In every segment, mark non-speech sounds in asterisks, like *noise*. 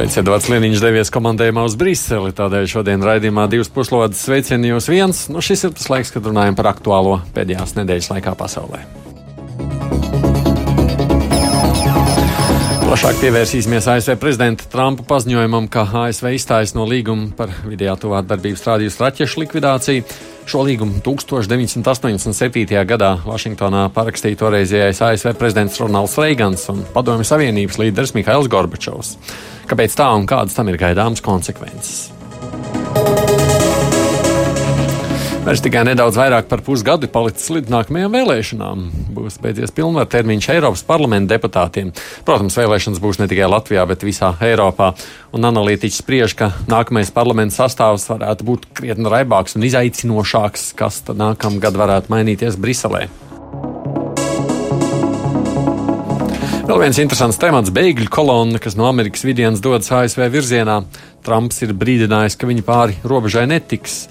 Kolēģis Edvards Liniņš devies komandējumā uz Briseli, tādēļ šodien raidījumā divas puslodes sveicieni jūs viens. Nu, šis ir tas laiks, kad runājam par aktuālo pēdējās nedēļas laikā pasaulē. Plašāk pievērsīsimies ASV prezidenta Trumpa paziņojumam, ka ASV izstājas no līguma par vidējā tuvātdarbības rādījusi raķešu likvidāciju. Šo līgumu 1987. gadā Vašingtonā parakstīja toreizējais ASV prezidents Ronalds Reigans un Padomju Savienības līderis Mihails Gorbačovs. Kāpēc tā un kādas tam ir gaidāmas konsekvences? Vairs tikai nedaudz vairāk par pusgadu palicis līdz nākamajām vēlēšanām. Būs beidzies pilnvaru termiņš Eiropas parlamenta deputātiem. Protams, vēlēšanas būs ne tikai Latvijā, bet visā Eiropā. Un analītiķi spriež, ka nākamais parlamenta sastāvs varētu būt krietni raibāks un izaicinošāks, kas tad nākamgad varētu mainīties Briselē. Vēl viens interesants temats - bēgļu kolonna, kas no Amerikas vidienas dodas ASV virzienā. Trumps ir brīdinājis, ka viņi pāri robežai netiks.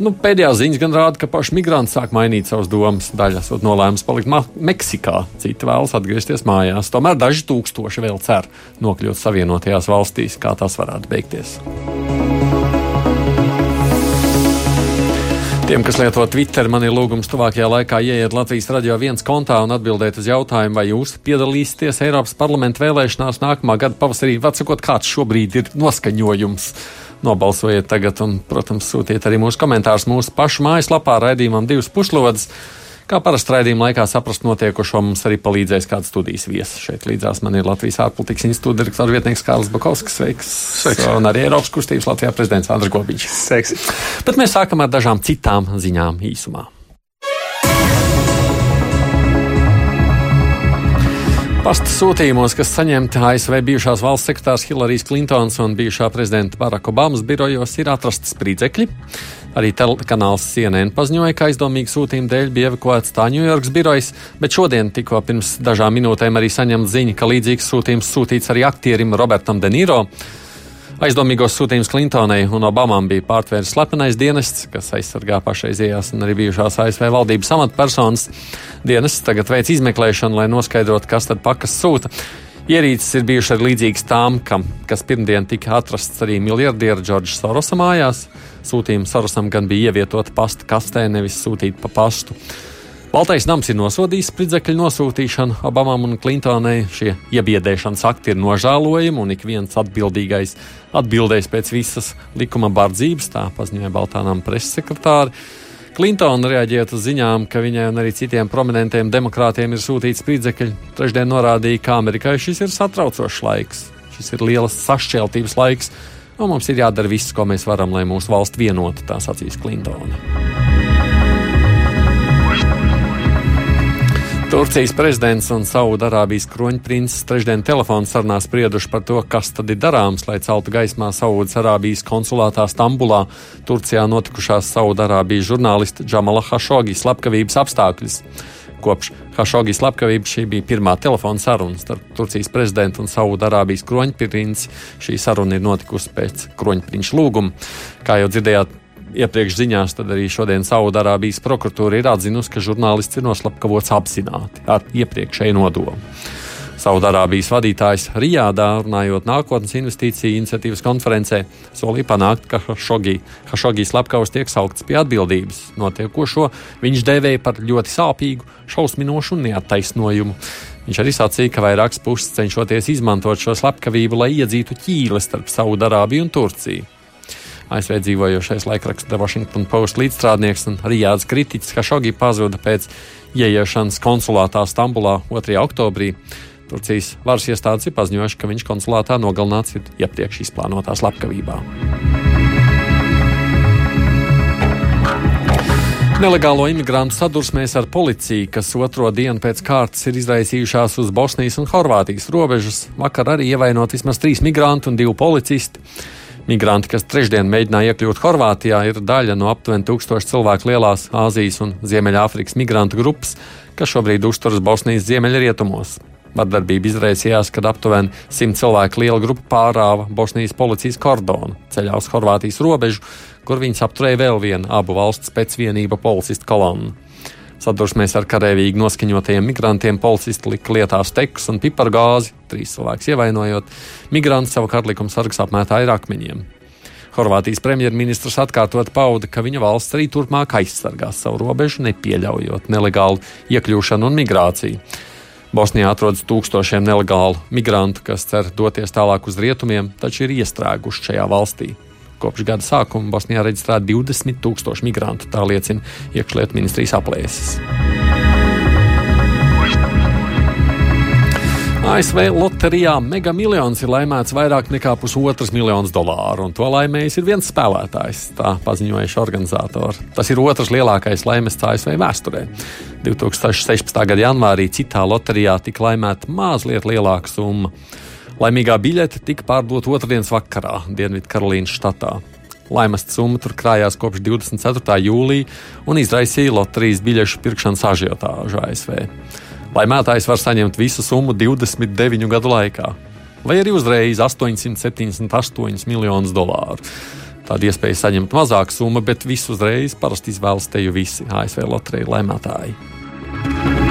Nu, pēdējās ziņas gan rāda, ka paši migranti sāk mainīt savas domas. Daļa esot nolēmusi palikt Meksikā, citi vēlas atgriezties mājās. Tomēr daži tūkstoši vēl cer nokļūt Savienotajās valstīs, kā tas varētu beigties. Tiem, kas lieto Twitter, man ir lūgums tuvākajā laikā ieiet Latvijas radio viens kontā un atbildēt uz jautājumu, vai jūs piedalīsieties Eiropas parlamenta vēlēšanās nākamā gada pavasarī. Vecākot, kāds šobrīd ir noskaņojums? Nobalsojiet tagad un, protams, sūtiet arī mūsu komentārus mūsu pašu mājaslapā raidījumam divas puslodes. Kā parasti raidījuma laikā saprast notiekošo, mums arī palīdzēs kāds studijas viesis. Šeit līdzās man ir Latvijas ārpolitikas institūta direktora vietnieks Kārlis Bakovskis. Sveiks! Sveiks. Un arī Eiropas kustības Latvijā prezidents Andris Gobiņš. Sveiks! Bet mēs sākam ar dažām citām ziņām īsumā. Pasta sūtījumos, kas saņemti ASV bijušās valsts sekretārs Hillarijas Klintons un bijušā prezidenta Baraka Obamas birojos, ir atrasti spridzekļi. Arī telekanāls CNN paziņoja, ka aizdomīgu sūtījumu dēļ bija evakuēts tā Ņujorkas birojas, bet šodien, tikko pirms dažām minūtēm, arī saņemta ziņa, ka līdzīgs sūtījums sūtīts arī aktierim Robertam De Niro. Aizdomīgos sūtījumus Klintonai un Obamam bija pārtvērs slepenais dienests, kas aizsargā pašreizējās un arī bijušās ASV valdības amatpersonas. Dienests tagad veic izmeklēšanu, lai noskaidrotu, kas tad pakas sūta. Ierīces ir bijušas arī līdzīgas tām, kam, kas pirmdien tika atrasts arī miljardiera Džordža Sorosa mājās. Sūtījuma Sorosam gan bija ievietota pasta kastē, nevis sūtīta pa pastu. Baltais nams ir nosodījis spridzekļu nosūtīšanu Obamam un Klintonai. Šie iebiedēšanas akti ir nožēlojami, un ik viens atbildīgais atbildēs pēc visas likuma bardzības, tā paziņoja Baltānam preses sekretāri. Klintona reaģējot uz ziņām, ka viņai un arī citiem prominentiem demokrātiem ir sūtīts spridzekļi, trešdien norādīja, ka Amerikai šis ir satraucošs laiks. Šis ir lielas sašķeltības laiks, un mums ir jādara viss, ko mēs varam, lai mūsu valsts vienota, tā sacīs Klintona. Turcijas prezidents un Saudarābijas kroņprinces trešdien telefonu sarunā sprieduši par to, kas tad ir darāms, lai celtu gaismā Saudarābijas konsulātā Stambulā Turcijā notikušās Saudarābijas žurnālista Džamala Hašogi slepkavības apstākļus. Kopš Hašogi slepkavības šī bija pirmā telefona saruna starp Turcijas prezidentu un Saudarābijas kroņprinci. Šī saruna ir notikusi pēc kroņprinča lūguma. Kā jau dzirdējāt, iepriekš ziņās, arī šodien Saudārābijas prokuratūra ir atzinusi, ka žurnālists ir noslapkavots apzināti ar iepriekšēju nodomu. Saudārābijas vadītājs Rijādā, runājot nākotnes investīciju iniciatīvas konferencē, solīja panākt, ka Hašogī slepkavs tiek saukts pie atbildības. Notiekošo viņš dēvēja par ļoti sāpīgu, šausminošu un neattaisnojumu. Viņš arī sacīja, ka vairākas puses cenšoties izmantot šo slepkavību, lai iedzītu ķīli starp Saudārābiju un Turciju. ASV dzīvojošais laikraksta The Washington Post līdzstrādnieks un Rijāds kritiķis Hašogi pazuda pēc ieiešanas konsulātā Stambulā 2. oktobrī. Turcijas varas iestādes ir paziņojuši, ka viņš konsulātā nogalināts ir iepriekš izplānotā slepkavībā. Nelegālo imigrantu sadursmēs ar policiju, kas otro dienu pēc kārtas ir izraisījušās uz Bosnijas un Horvātijas robežas, vakar arī ievainot vismaz trīs migranti un divi policisti. Migranti, kas trešdien mēģināja iekļūt Horvātijā, ir daļa no aptuveni tūkstošu cilvēku lielās Āzijas un Ziemeļāfrikas migrantu grupas, kas šobrīd uzturas Bosnijas ziemeļrietumos. Vardarbība izraisījās, kad aptuveni simt cilvēku liela grupa pārāva Bosnijas policijas kordonu ceļā uz Horvātijas robežu, kur viņas apturēja vēl vienu abu valstu spēcvienību policistu kolonnu. Sadursmēs ar karavīgi noskaņotajiem migrantiem policisti lika lietā stekus un pipargāzi, trīs cilvēkus ievainojot. Migranti savukārt likuma sargs apmētāja ar akmeņiem. Horvātijas premjerministrs atkārtot pauda, ka viņa valsts arī turpmāk aizsargās savu robežu, nepieļaujot nelegālu iekļūšanu un migrāciju. Bosnijā atrodas tūkstošiem nelegālu migrantu, kas cer doties tālāk uz rietumiem, taču ir iestrēguši šajā valstī. Kopš gada sākuma Bosnijā reģistrēta 20 tūkstoši migrantu, tā liecina iekšlietu ministrijas aplēses. ASV loterijā Mega Millions ir laimēts vairāk nekā pusotras miljonus dolāru, un to laimējis ir viens spēlētājs, tā paziņojuši organizatori. Tas ir otrs lielākais laimests ASV vēsturē. 2016. gada janvārī citā loterijā tika laimēta mazliet lielāka summa. Laimīgā biļete tika pārdota otrdienas vakarā Dienvidkarolīnas štatā. Laimas summa tur krājās kopš 24. jūlija un izraisīja loterijas biļešu pirkšanas ažiotāžu ASV. Laimētājs var saņemt visu summu 29 gadu laikā, vai arī uzreiz 878 miljonus dolāru. Tāda iespēja saņemt mazāku summu, bet visu uzreiz parasti izvēlas te jau visi ASV loteriju laimētāji.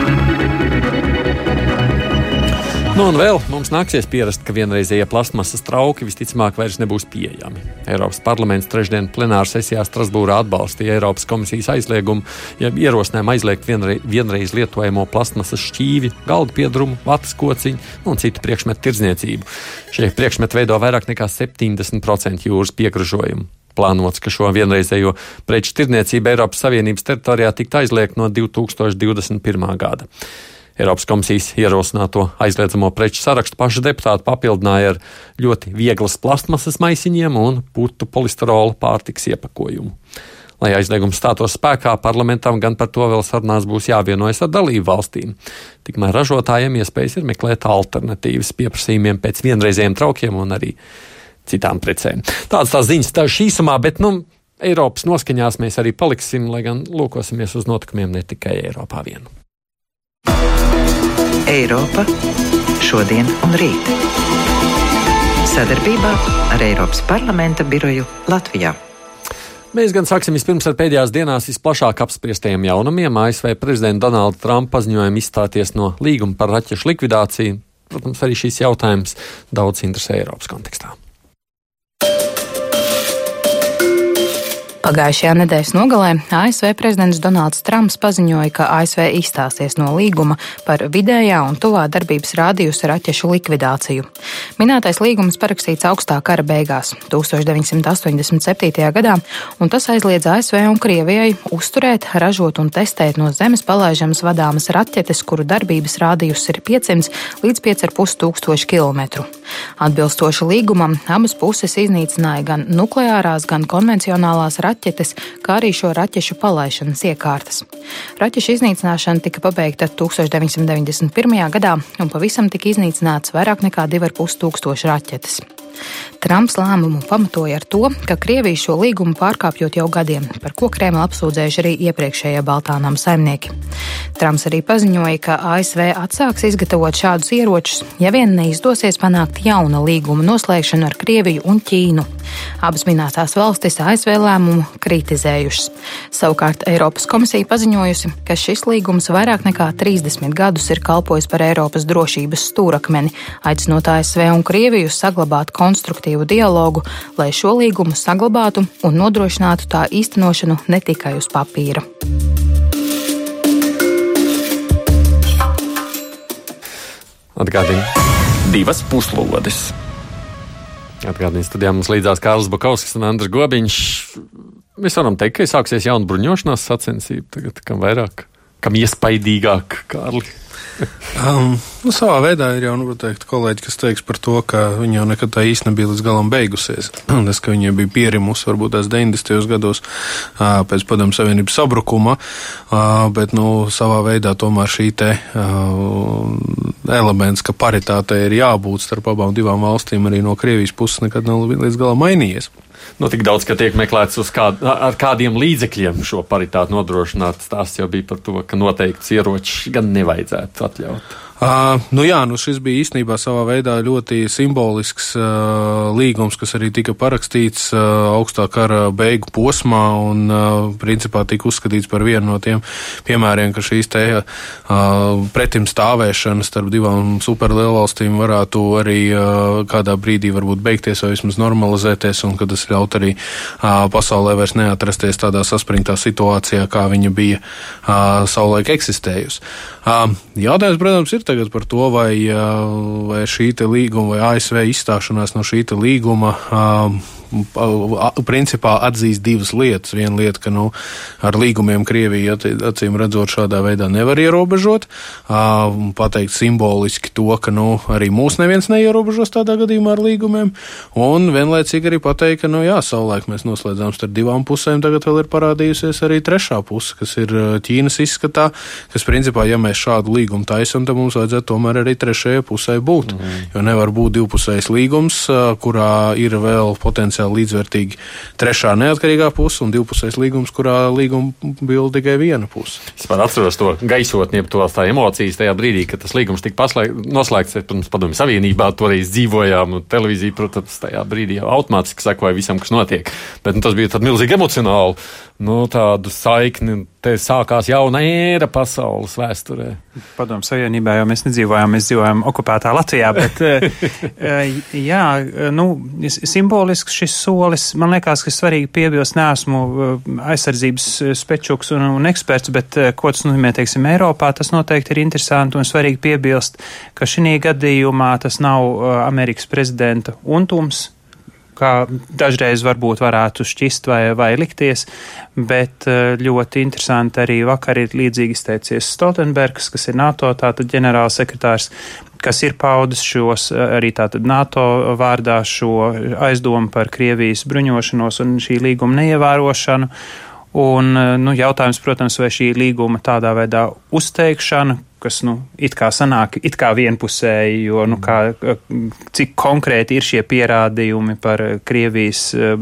Nu, un vēl mums nāksies pierast, ka vienreizējie plasmasas trauki visticamāk vairs nebūs pieejami. Eiropas parlaments trešdien plenāra sesijā Strasbūrā atbalstīja Eiropas komisijas aizliegumu, ja ierosinājumu aizliegt vienreiz, vienreiz lietojamo plasmasas šķīvi, galdu piedrumu, vatas kociņu un citu priekšmetu tirdzniecību. Šie priekšmeti veido vairāk nekā 70% jūras piegražojumu. Plānots, ka šo vienreizējo preču tirdzniecību Eiropas Savienības teritorijā tikt aizliegt no 2021. gada. Eiropas komisijas ierosināto aizliedzamo preču sarakstu paši deputāti papildināja ar ļoti vieglas plastmasas maisiņiem un putu polisterola pārtiks iepakojumu. Lai aizliegums stātos spēkā, parlamentam gan par to vēl sarunās būs jāvienojas ar dalību valstīm. Tikmēr ražotājiem iespējas ir meklēt alternatīvas pieprasījumiem pēc vienreizējiem traukiem un arī citām precēm. Tādas tās ziņas tā šīsumā, bet, nu, Eiropas noskaņās mēs arī paliksim, lai gan lūkosimies uz notikumiem ne tikai Eiropā vienu. Eiropa šodien un rīt. Sadarbībā ar Eiropas parlamenta biroju Latvijā. Mēs gan sāksim vispirms ar pēdējās dienās visplašāk apspriestajiem jaunumiem. ASV prezidenta Donalda Trumpa paziņojumu izstāties no līguma par raķešu likvidāciju. Protams, arī šīs jautājums daudz interesē Eiropas kontekstā. Pagājušajā nedēļas nogalē ASV prezidents Donalds Trumps paziņoja, ka ASV izstāsies no līguma par vidējā un tuvā darbības rādījusa raķešu likvidāciju. Minētais līgums parakstīts augstā kara beigās, 1987. gadā, un tas aizliedz ASV un Krievijai uzturēt, ražot un testēt no zemes palaižamas vadāmas raķetes, kuru darbības rādījus ir 500 līdz 5,5 tūkstoši kilometru. Atbilstoši līgumam, abas puses iznīcināja gan nukleārās, gan konvencionālās raķetes raķetes, kā arī šo raķešu palaišanas iekārtas. Raķešu iznīcināšana tika pabeigta 1991. gadā, un pavisam tika iznīcināts vairāk nekā 2,5 tūkstoši raķetes. Trumps lēmumu pamatoja ar to, ka Krievija šo līgumu pārkāpjot jau gadiem, par ko Kremla apsūdzējuši arī iepriekšējie Baltānām saimnieki. Trumps arī paziņoja, ka ASV atsāks izgatavot šādus ieročus, ja vien neizdosies panākt jauna līguma noslēgšanu ar Krieviju un Ķīnu. Abas minētās valstis ASV lēmumu kritizējušas. Savukārt Eiropas komisija paziņojusi, ka šis līgums vairāk nekā 30 gadus ir kalpojis par Eiropas drošības stūrakmeni, aicinot ASV un Krieviju saglabāt konstruktīvu dialogu, lai šo līgumu saglabātu un nodrošinātu tā īstenošanu ne tikai uz papīra. Atgādini. Divas puslodes. Atgādini, studijā mums līdzās Kārlis Bukovskis un Andris Gobiņš. Mēs varam teikt, ka sāksies jauna bruņošanās sacensība, tagad kam vairāk kam iespaidīgāk, Kārli? Um, nu, savā veidā ir jau nu, teikt, kolēģi, kas teiks par to, ka viņa jau nekad tā īsti nebija līdz galam beigusies. *clears throat* Tas, ka viņa bija pierimusi varbūt tās 90. gados uh, pēc padomu savienības sabrukuma, uh, bet nu, savā veidā tomēr šī te uh, elements, ka paritāte ir jābūt starp abām divām valstīm arī no Krievijas puses nekad nav līdz galam mainījies. Nu, tik daudz, ka tiek meklēts kād, ar kādiem līdzekļiem šo paritāti nodrošināt. Tās jau bija par to, ka noteikts ieročs gan nevajadzētu atļaut. Uh, nu jā, nu šis bija īstenībā savā veidā ļoti simbolisks uh, līgums, kas arī tika parakstīts uh, augstā kara beigu posmā un uh, principā tika uzskatīts par vienu no tiem piemēriem, ka šīs te uh, pretim stāvēšanas starp divām superlielvalstīm varētu arī uh, kādā brīdī varbūt beigties vai vismaz normalizēties un ka tas ļaut arī uh, pasaulē vairs neatrasties tādā saspringtā situācijā, kā viņa bija uh, savulaik eksistējusi. Uh, jautājums, protams, ir tagad par to, vai, vai šī līguma vai ASV izstāšanās no šī līguma principā atzīst divas lietas. Viena lieta, ka nu, ar līgumiem Krievija acīm redzot šādā veidā nevar ierobežot, pateikt simboliski to, ka nu, arī mūs neviens neierobežos tādā gadījumā ar līgumiem, un vienlaicīgi arī pateikt, ka, nu jā, savulaik mēs noslēdzām starp divām pusēm, tagad vēl ir parādījusies arī trešā puse, kas ir Ķīnas izskatā, kas principā, ja mēs šādu līgumu taisam, tad mums vajadzētu tomēr arī trešajai pusē būt, mm. jo nevar būt divpusējs līgums, kurā ir vēl potenciāli potenciāli līdzvērtīgi trešā neatkarīgā puse un divpusējs līgums, kurā līguma bija tikai viena puse. Es pat atceros to gaisotni, to tā emocijas tajā brīdī, kad tas līgums tika paslēg, noslēgts, pirms padomju savienībā toreiz dzīvojām, un televīzija, protams, tajā brīdī jau automātiski sekoja visam, kas notiek. Bet nu, tas bija tad milzīgi emocionāli nu, tādu saikni. Te sākās jauna ēra pasaules vēsturē. Padomu Savienībā jau mēs nedzīvojām, mēs dzīvojām okupētā Latvijā, bet *laughs* eh, eh, jā, nu, simbolisks šis solis, man liekas, ka svarīgi piebilst, neesmu eh, aizsardzības spečuks un, un eksperts, bet ko tas nozīmē, teiksim, Eiropā, tas noteikti ir interesanti un svarīgi piebilst, ka šī gadījumā tas nav Amerikas prezidenta untums, kā dažreiz varbūt varētu šķist vai, vai likties, bet eh, ļoti interesanti arī vakar ir līdzīgi izteicies Stoltenbergs, kas ir NATO tātad ģenerālsekretārs, kas ir paudis šos eh, arī tātad NATO vārdā šo aizdomu par Krievijas bruņošanos un šī līguma neievērošanu. Un, eh, nu, jautājums, protams, vai šī līguma tādā veidā uzteikšana, kas, nu, it kā sanāk, it kā vienpusēji, jo, nu, kā, cik konkrēti ir šie pierādījumi par Krievijas eh,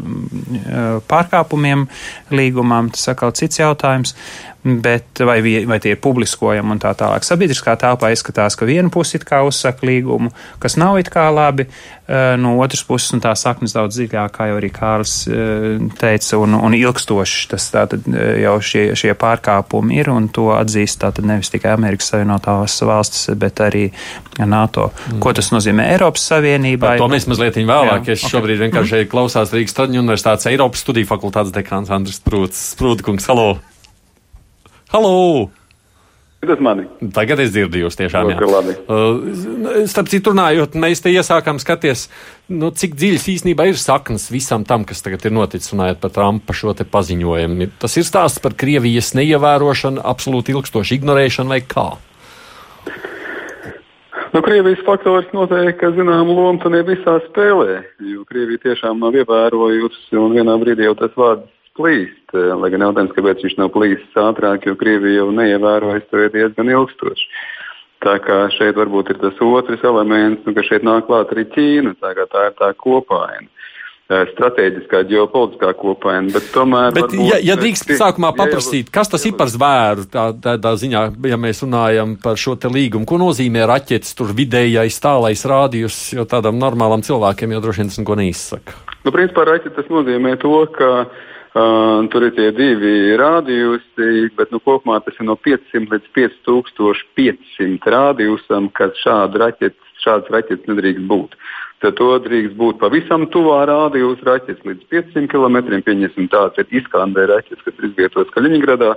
pārkāpumiem līgumām, tas atkal cits jautājums bet vai, vai tie ir publiskojami un tā tālāk. Sabiedriskā telpā izskatās, ka viena puse it kā uzsaka līgumu, kas nav it kā labi, eh, no otras puses, un tā saknes daudz dziļāk, kā jau arī Kārls eh, teica, un, un ilgstoši tas tātad eh, jau šie, šie pārkāpumi ir, un to atzīst tātad nevis tikai Amerikas Savienotās valstis, bet arī NATO. Mm. Ko tas nozīmē Eiropas Savienībai? Par to mēs mazliet vēlāk. Jā, es okay. šobrīd vienkārši mm. klausās Rīgas Traģiņu universitātes Eiropas studiju fakultātes dekāns Andris Prūts. Prūtkungs, halo! Halo! Tas mani. Tagad es dzirdu jūs tiešām. Jā. Labi. Uh, starp citu, runājot, mēs te iesākām skaties, nu, cik dziļas īstenībā ir saknes visam tam, kas tagad ir noticis, runājot par Trumpa šo te paziņojumu. Tas ir stāsts par Krievijas neievērošanu, absolūti ilgstošu ignorēšanu vai kā? Nu, Krievijas faktors noteikti, zinām, lomu tajā visā spēlē, jo Krievija tiešām nav ievērojusi, un vienā brīdī jau tas vārds plīst. Eh, lai gan jautājums, kāpēc viņš nav plīsis ātrāk, jo Krievija jau neievērojas to diezgan ilgstoši. Tā kā šeit varbūt ir tas otrs elements, nu, ka šeit nāk klāt arī Ķīna. Tā, tā ir tā kopaina strateģiskā, ģeopolitiskā kopaina. Bet, tomēr, bet varbūt, ja, ja drīkst sākumā paprasīt, kas tas ir par zvēru, tā, tādā ziņā, ja mēs runājam par šo te līgumu, ko nozīmē raķetes, tur vidējais tālais rādījus, jo tādam normālam cilvēkiem jau droši vien tas neko neizsaka. Nu, principā raķetes nozīmē to, ka Uh, tur ir tie divi rādījusi, bet nu, kopumā tas ir no 500 līdz 5500 rādījusam, kad šāda raķetes, šādas raķetes nedrīkst būt. Tad to drīkst būt pavisam tuvā rādījus raķetes līdz 500 km. Pieņemsim, tāds ir izskandē raķetes, kas ir izvietotas Kaļiņgradā.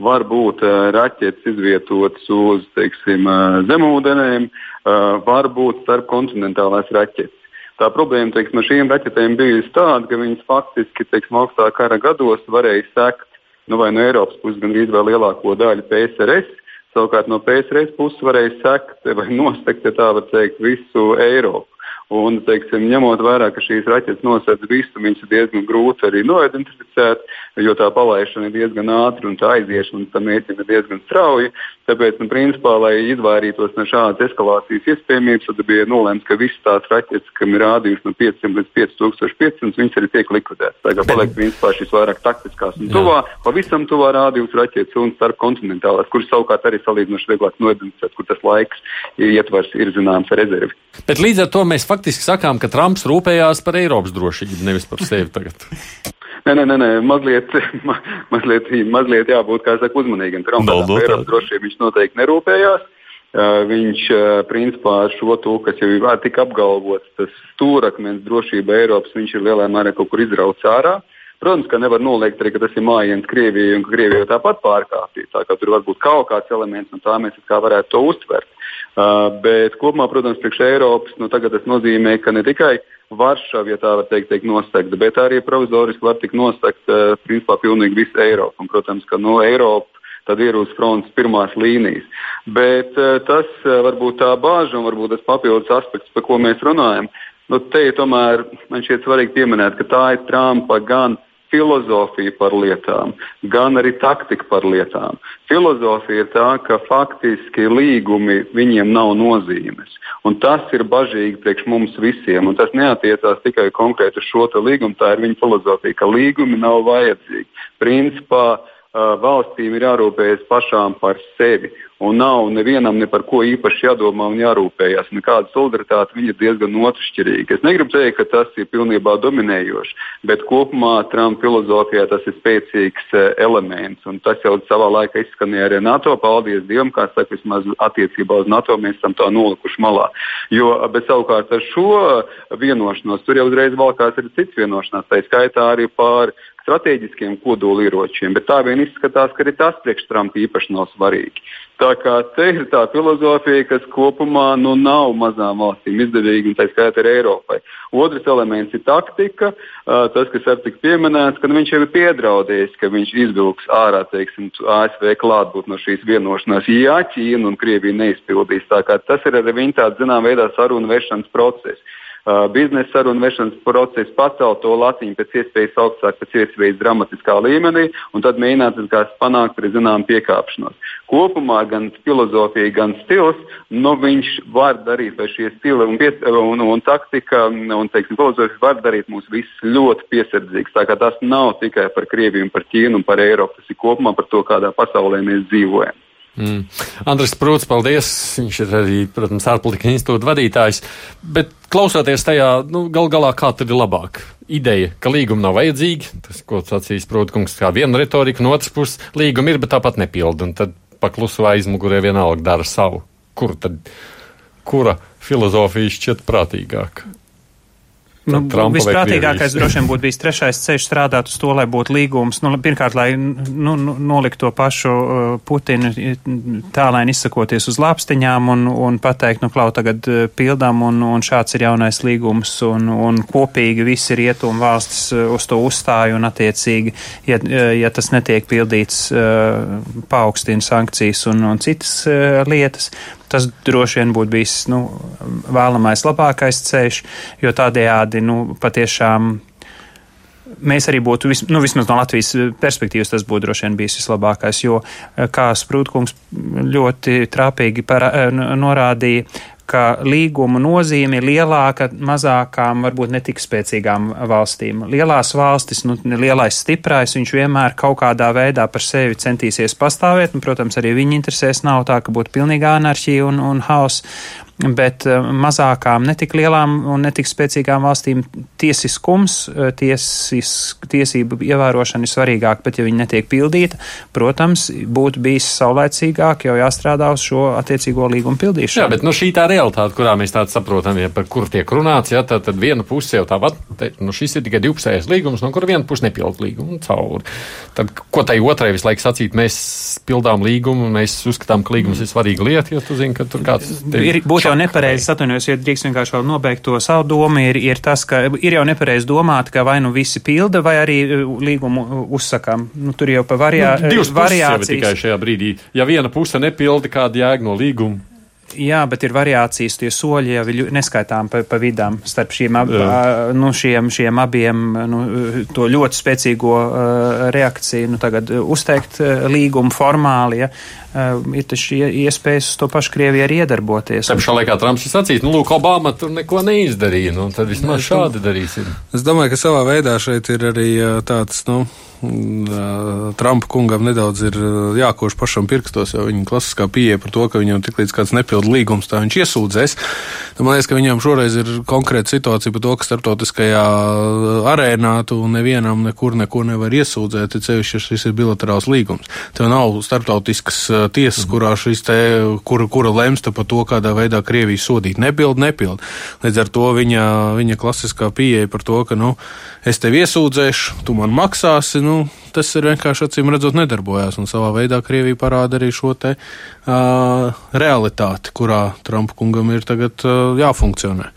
Var būt uh, raķetes izvietotas uz, teiksim, uh, zemūdenēm, uh, var būt starpkontinentālās raķetes. Tā problēma teiksim, ar šīm raķetēm bijusi tāda, ka viņas faktiski teiksim, augstā kara gados varēja sekt nu, vai no Eiropas puses gan arī lielāko daļu PSRS. Savukārt no PSRS puses varēja sekt vai *laughs* nostekt, ja tā var teikt, visu Eiropu. Un, teiksim, ņemot vērā, ka šīs raķetes nosedz visu, viņas ir diezgan grūti arī noidentificēt, jo tā palaišana ir diezgan ātra un tā aiziešana tam mērķim ir diezgan strauja. Tāpēc, nu, principā, lai izvairītos no šādas eskalācijas iespējamības, tad bija nolēmts, ka visas tās raķetes, kam ir rādījums no 500 līdz 5500, viņas arī tiek likvidētas. Tā kā paliek principā šīs vairāk taktiskās un tuvā, pavisam tuvā rādījums raķetes un starp kontinentālās, kuras savukārt arī salīdzinoši vieglāk noidentificēt, kur tas laiks ietvers ir zināms rezervi. Bet līdz ar to mēs faktiski sakām, ka Trumps rūpējās par Eiropas drošību, nevis par sevi tagad. Nē, nē, nē, nē. Mazliet, *laughs* ma, mazliet, mazliet jābūt saka, uzmanīgam. Trumpam par Eiropas drošību viņš noteikti nerūpējās. Uh, viņš uh, principā ar šo to, kas jau ir tik apgalvots, tas stūrakmens drošība Eiropas, viņš ir lielā mērā kaut kur izrauts ārā. Protams, ka nevar noliegt arī, ka tas ir mājiņš Krievijai un ka Krievija tāpat pārkāpja. Tā kā tur var būt kaut kāds elements, un tā mēs kā varētu to uztvert. Uh, bet kopumā, protams, priekš Eiropas nu, tas nozīmē, ka ne tikai Varšava, ja tā var teikt, tiek nosegta, bet arī provizoriski var tikt nosegta uh, principā pilnīgi visa Eiropa. Un, protams, ka no Eiropas tad ir uz frontes pirmās līnijas. Bet uh, tas varbūt tā bāža un varbūt tas papildus aspekts, par ko mēs runājam. Nu, te ir tomēr man šķiet svarīgi pieminēt, ka tā ir Trumpa gan filozofija par lietām, gan arī taktika par lietām. Filozofija ir tā, ka faktiski līgumi viņiem nav nozīmes. Un tas ir bažīgi priekš mums visiem. Un tas neatiecās tikai konkrēti uz šo līgumu. Tā ir viņa filozofija, ka līgumi nav vajadzīgi. Principā valstīm ir jārūpējas pašām par sevi. Un nav nevienam ne par ko īpaši jādomā un jārūpējas. Nekāda solidaritāte ir diezgan otršķirīga. Es negribu teikt, ka tas ir pilnībā dominējošs, bet kopumā Trumpa filozofijā tas ir spēcīgs elements. Un tas jau savā laikā izskanēja arī NATO. Paldies Dievam, kā saka, vismaz attiecībā uz NATO mēs esam tā nolikuši malā. Jo, bet savukārt ar šo vienošanos tur jau uzreiz valkās arī cits vienošanās, tā skaitā arī par strateģiskiem kodolieročiem, bet tā vien izskatās, ka arī tas priekš Trumpa īpaši nav svarīgi. Tā kā te ir tā filozofija, kas kopumā nu, nav mazām valstīm izdevīga, un tā skaitā arī Eiropai. Otrs elements ir taktika. Tas, kas arī tika pieminēts, ka nu, viņš jau ir piedraudējis, ka viņš izvilks ārā teiksim, ASV klātbūt no šīs vienošanās, ja Ķīna un Krievija neizpildīs. Tas ir arī viņa tāds zināmā veidā sarunu vešanas process biznesa sarunu vešanas procesu, pacelt to latiņu pēc iespējas augstāk, pēc iespējas dramatiskā līmenī, un tad mēģināt panākt arī zinām piekāpšanos. Kopumā gan filozofija, gan stils, nu, viņš var darīt, vai šie stili un, pies, un, un taktika un teiksim, filozofija var darīt mūs visus ļoti piesardzīgus. Tā kā tas nav tikai par Krieviju, par Ķīnu un par Eiropu, tas ir kopumā par to, kādā pasaulē mēs dzīvojam. Mm. Andris Prūts, paldies. Viņš ir arī, protams, ārpolitika institūta vadītājs. Bet klausoties tajā, nu, gal galā, kā tad ir labāk? Ideja, ka līguma nav vajadzīga, tas, ko sacīs Prūtkungs, kā viena retorika, no otras puses līguma ir, bet tāpat nepilda. Un tad paklusu aizmugurē vienalga dara savu. Kur tad, kura filozofija šķiet prātīgāka? Nu, visprātīgākais droši vien būtu bijis trešais ceļš strādāt uz to, lai būtu līgums. Nu, pirmkārt, lai nu, nu, nolikt to pašu uh, Putinu tālēni izsakoties uz lāpstiņām un, un pateikt, nu, klau, tagad uh, pildām un, un šāds ir jaunais līgums un, un kopīgi visi rietumu valstis uh, uz to uzstāja un attiecīgi, ja, ja tas netiek pildīts, paaugstina sankcijas un, un citas lietas. Tas droši vien būtu bijis nu, vēlamais labākais ceļš, jo tādējādi nu, patiešām mēs arī būtu, vis, nu, vismaz no Latvijas perspektīvas, tas būtu droši vien bijis vislabākais, jo, kā Sprūtkungs ļoti trāpīgi par, norādīja, ka līguma nozīme ir lielāka mazākām, varbūt netik spēcīgām valstīm. Lielās valstis, nu, lielais stiprais, viņš vienmēr kaut kādā veidā par sevi centīsies pastāvēt, un, protams, arī viņa interesēs nav tā, ka būtu pilnīga anarhija un, un haoss bet eh, mazākām, netik lielām un netik spēcīgām valstīm tiesiskums, eh, tiesis, tiesību ievērošana ir svarīgāka, bet ja viņi netiek pildīta, protams, būtu bijis saulēcīgāk jau jāstrādā uz šo attiecīgo līgumu pildīšanu. Jā, bet nu, šī tā realitāte, kurā mēs tādu saprotam, ja par kur tiek runāts, ja, tad, tad viena puse jau tāpat, nu, šis ir tikai divpusējais līgums, no kur viena puse nepild līgumu cauri. Tad, ko tai otrai visu laiku sacīt, mēs pildām līgumu, mēs uzskatām, ka līgums ir svarīga lieta, jo tu zini, ka tur kāds. Ir, būtu jau nepareizi atvainojos, ja drīkst vienkārši vēl nobeigt to savu domu, ir, ir tas, ka ir jau nepareizi domāt, ka vai nu visi pilda, vai arī līgumu uzsakām. Nu, tur jau pa variā, nu, divas variācijas. Tikai šajā brīdī. Ja viena puse nepilda, kāda jēga no līguma? Jā, bet ir variācijas, tie soļi jau neskaitām pa, pa vidām starp šiem, ab, nu, šiem, šiem abiem, nu, to ļoti spēcīgo uh, reakciju, nu, tagad uzteikt uh, līgumu formāli, ja, ir taču iespējas uz to pašu Krieviju arī iedarboties. Tā pašā laikā Trumps ir sacījis, nu, lūk, Obama tur neko neizdarīja, nu, tad vismaz šādi darīsim. Es domāju, ka savā veidā šeit ir arī tāds, nu, Trumpa kungam nedaudz ir jākoš pašam pirkstos, jo viņa klasiskā pieeja par to, ka viņam tik līdz kāds nepildu līgums, tā viņš iesūdzēs. Man liekas, ka viņam šoreiz ir konkrēta situācija par to, ka starptautiskajā arēnā tu nevienam nekur neko nevar iesūdzēt, cevišķi, ja šis ir bilaterāls līgums. Tev nav starptautiskas tiesas, mhm. kurā šis te, kura, kura lems par to, kādā veidā Krievija sodīt. Nepild, nepild. Līdz ar to viņa, viņa klasiskā pieeja par to, ka, nu, es tevi iesūdzēšu, tu man maksāsi, nu, tas ir vienkārši acīm redzot nedarbojās. Un savā veidā Krievija parāda arī šo te uh, realitāti, kurā Trumpa kungam ir tagad uh, jāfunkcionē.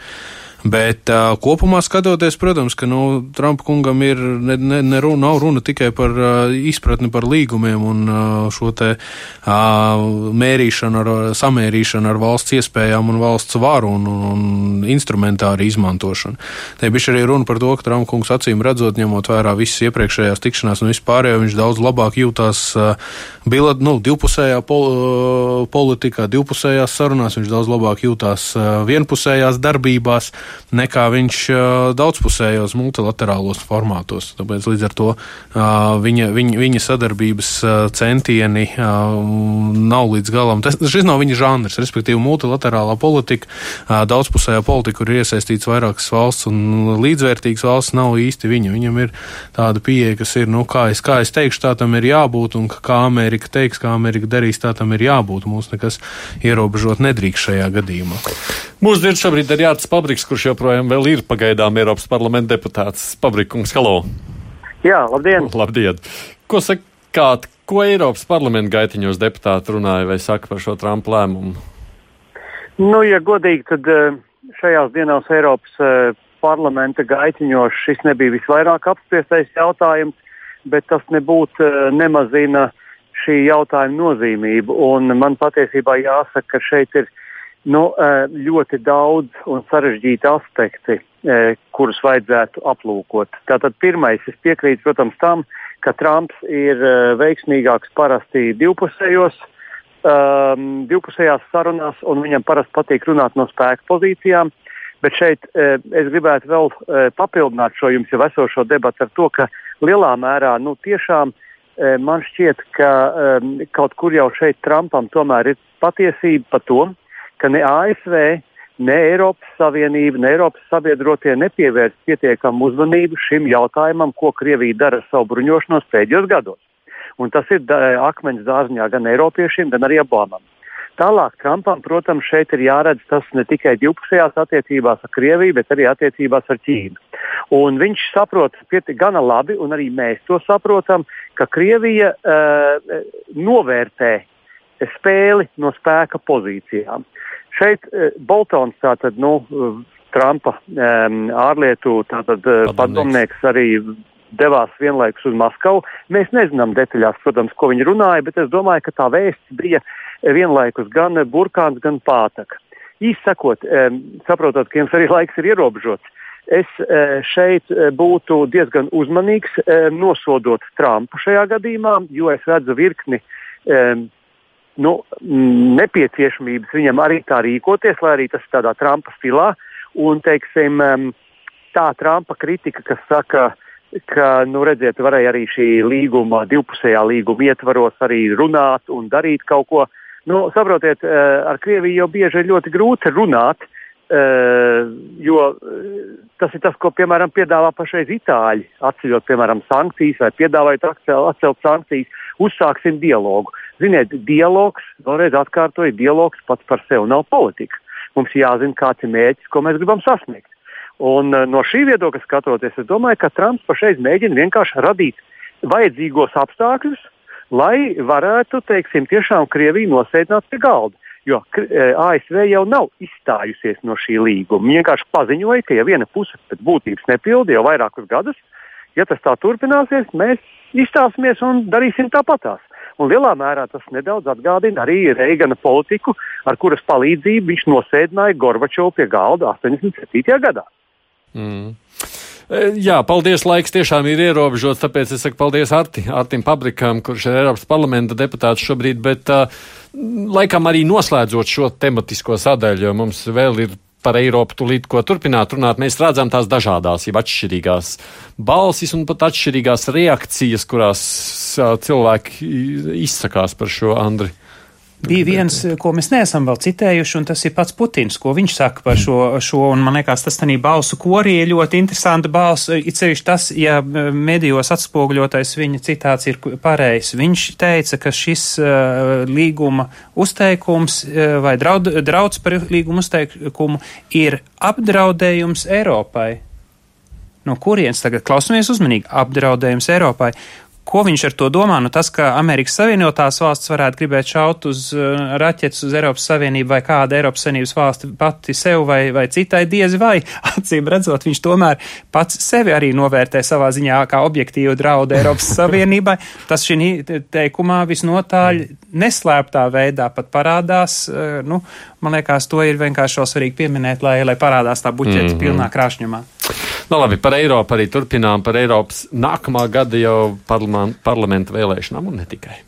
Bet uh, kopumā skatoties, protams, ka nu, Trumpa kungam ir ne, ne, ne nav runa tikai par uh, izpratni par līgumiem un uh, šo te uh, mērīšanu, ar, samērīšanu ar valsts iespējām un valsts varu un, un, un instrumentāru izmantošanu. Te bija arī runa par to, ka Trumpa kungs acīm redzot, ņemot vērā visas iepriekšējās tikšanās un vispārējo, viņš daudz labāk jūtās uh, bilad, nu, divpusējā pol, uh, politikā, divpusējās sarunās, viņš daudz labāk jūtās uh, vienpusējās darbībās nekā viņš daudzpusējos multilaterālos formātos. Tāpēc līdz ar to viņa, viņa, viņa sadarbības centieni nav līdz galam. Tas, šis nav viņa žanrs, respektīvi multilaterālā politika, daudzpusējā politika, kur ir iesaistīts vairākas valsts un līdzvērtīgas valsts nav īsti viņa. Viņam ir tāda pieeja, kas ir, nu, kā es, kā es teikšu, tā tam ir jābūt, un kā Amerika teiks, kā Amerika darīs, tā tam ir jābūt. Mums nekas ierobežot nedrīkst šajā gadījumā. Mūsu dzird šobrīd ir Jānis Pabriks, kurš joprojām vēl ir pagaidām Eiropas parlamenta deputāts. Pabrikungs, halo! Jā, labdien! Labdien! Ko sakāt, ko Eiropas parlamenta gaitiņos deputāti runāja vai saka par šo Trumpa lēmumu? Nu, ja godīgi, tad eh, šajās dienās Eiropas eh, parlamenta gaitiņos šis nebija visvairāk apspriestais jautājums, bet tas nebūtu eh, nemazina šī jautājuma nozīmību. Un man patiesībā jāsaka, ka šeit ir nu, ļoti daudz un sarežģīti aspekti, kurus vajadzētu aplūkot. Tātad pirmais, es piekrītu, protams, tam, ka Trumps ir veiksmīgāks parasti divpusējos, um, divpusējās sarunās, un viņam parasti patīk runāt no spēka pozīcijām. Bet šeit eh, es gribētu vēl eh, papildināt šo jums jau esošo debatu ar to, ka lielā mērā nu, tiešām eh, man šķiet, ka eh, kaut kur jau šeit Trumpam tomēr ir patiesība par to, ka ne ASV, ne Eiropas Savienība, ne Eiropas sabiedrotie nepievērš pietiekamu uzmanību šim jautājumam, ko Krievija dara ar savu bruņošanos pēdējos gados. Un tas ir akmens dārziņā gan Eiropiešiem, gan arī Obamam. Tālāk Trumpam, protams, šeit ir jāredz tas ne tikai divpusējās attiecībās ar Krieviju, bet arī attiecībās ar Ķīnu. Un viņš saprot gana labi, un arī mēs to saprotam, ka Krievija uh, novērtē spēli no spēka pozīcijām. Šeit uh, Boltons, tātad, nu, Trumpa um, ārlietu tātad, uh, padomnieks arī devās vienlaikus uz Maskavu. Mēs nezinām detaļās, protams, ko viņi runāja, bet es domāju, ka tā vēsts bija vienlaikus gan burkāns, gan pātaka. Īsi sakot, um, saprotot, ka jums arī laiks ir ierobežots, es uh, šeit būtu diezgan uzmanīgs nosodot Trumpu šajā gadījumā, jo es redzu virkni um, nu, nepieciešamības viņam arī tā rīkoties, lai arī tas ir tādā Trumpa stilā. Un, teiksim, tā Trumpa kritika, kas saka, ka, nu, redziet, varēja arī šī līguma, divpusējā līguma ietvaros arī runāt un darīt kaut ko. Nu, saprotiet, ar Krieviju jau bieži ir ļoti grūti runāt, jo tas ir tas, ko, piemēram, piedāvā pašreiz Itāļi, atceļot, piemēram, sankcijas vai piedāvājot atcelt sankcijas, uzsāksim dialogu. Ziniet, dialogs, vēlreiz atkārtoju, dialogs pats par sevi nav politika. Mums jāzina, kāds ir mērķis, ko mēs gribam sasniegt. Un, uh, no šī viedokļa skatoties, es domāju, ka Trumps pašreiz mēģina vienkārši radīt vajadzīgos apstākļus, lai varētu, teiksim, tiešām Krieviju nosēdināt pie galda. Jo ASV jau nav izstājusies no šī līguma. Viņa vienkārši paziņoja, ka ja viena puse pēc būtības nepilda jau vairākus gadus, ja tas tā turpināsies, mēs izstāsimies un darīsim tāpatās. Un lielā mērā tas nedaudz atgādina arī Reigana politiku, ar kuras palīdzību viņš nosēdināja Gorbačovu pie galda 87. gadā. Mm. E, jā, paldies. Laiks tiešām ir ierobežots, tāpēc es saku paldies Arti, Artim Pabrikam, kurš ir Eiropas parlamenta deputāts šobrīd, bet uh, laikam arī noslēdzot šo tematisko sadaļu, jo mums vēl ir par Eiropu tūlīt, ko turpināt runāt, mēs redzam tās dažādās, jau atšķirīgās balsis un pat atšķirīgās reakcijas, kurās cilvēki izsakās par šo Andri. Bija viens, ko mēs neesam vēl citējuši, un tas ir pats Putins, ko viņš saka par šo, šo un man liekas, tas tanī balsu korī ir ļoti interesanta balss, it sevišķi tas, ja medijos atspoguļotais viņa citāts ir pareizs. Viņš teica, ka šis uh, līguma uzteikums uh, vai draud, drauds par līguma uzteikumu ir apdraudējums Eiropai. No kurienes tagad klausamies uzmanīgi? Apdraudējums Eiropai. Ko viņš ar to domā? Nu, tas, ka Amerikas Savienotās valsts varētu gribēt šaut uz uh, raķetes uz Eiropas Savienību vai kāda Eiropas Savienības valsti pati sev vai, vai citai diezi vai, *laughs* acīm redzot, viņš tomēr pats sevi arī novērtē savā ziņā kā objektīvu draudu Eiropas *laughs* Savienībai. Tas šī teikumā visnotaļ neslēptā veidā pat parādās. Uh, nu, man liekas, to ir vienkārši svarīgi pieminēt, lai, lai parādās tā buķeta mm -hmm. pilnā krāšņumā. Nu, labi, par Eiropu arī turpinām, par Eiropas nākamā gada jau parlamenta vēlēšanām un ne tikai.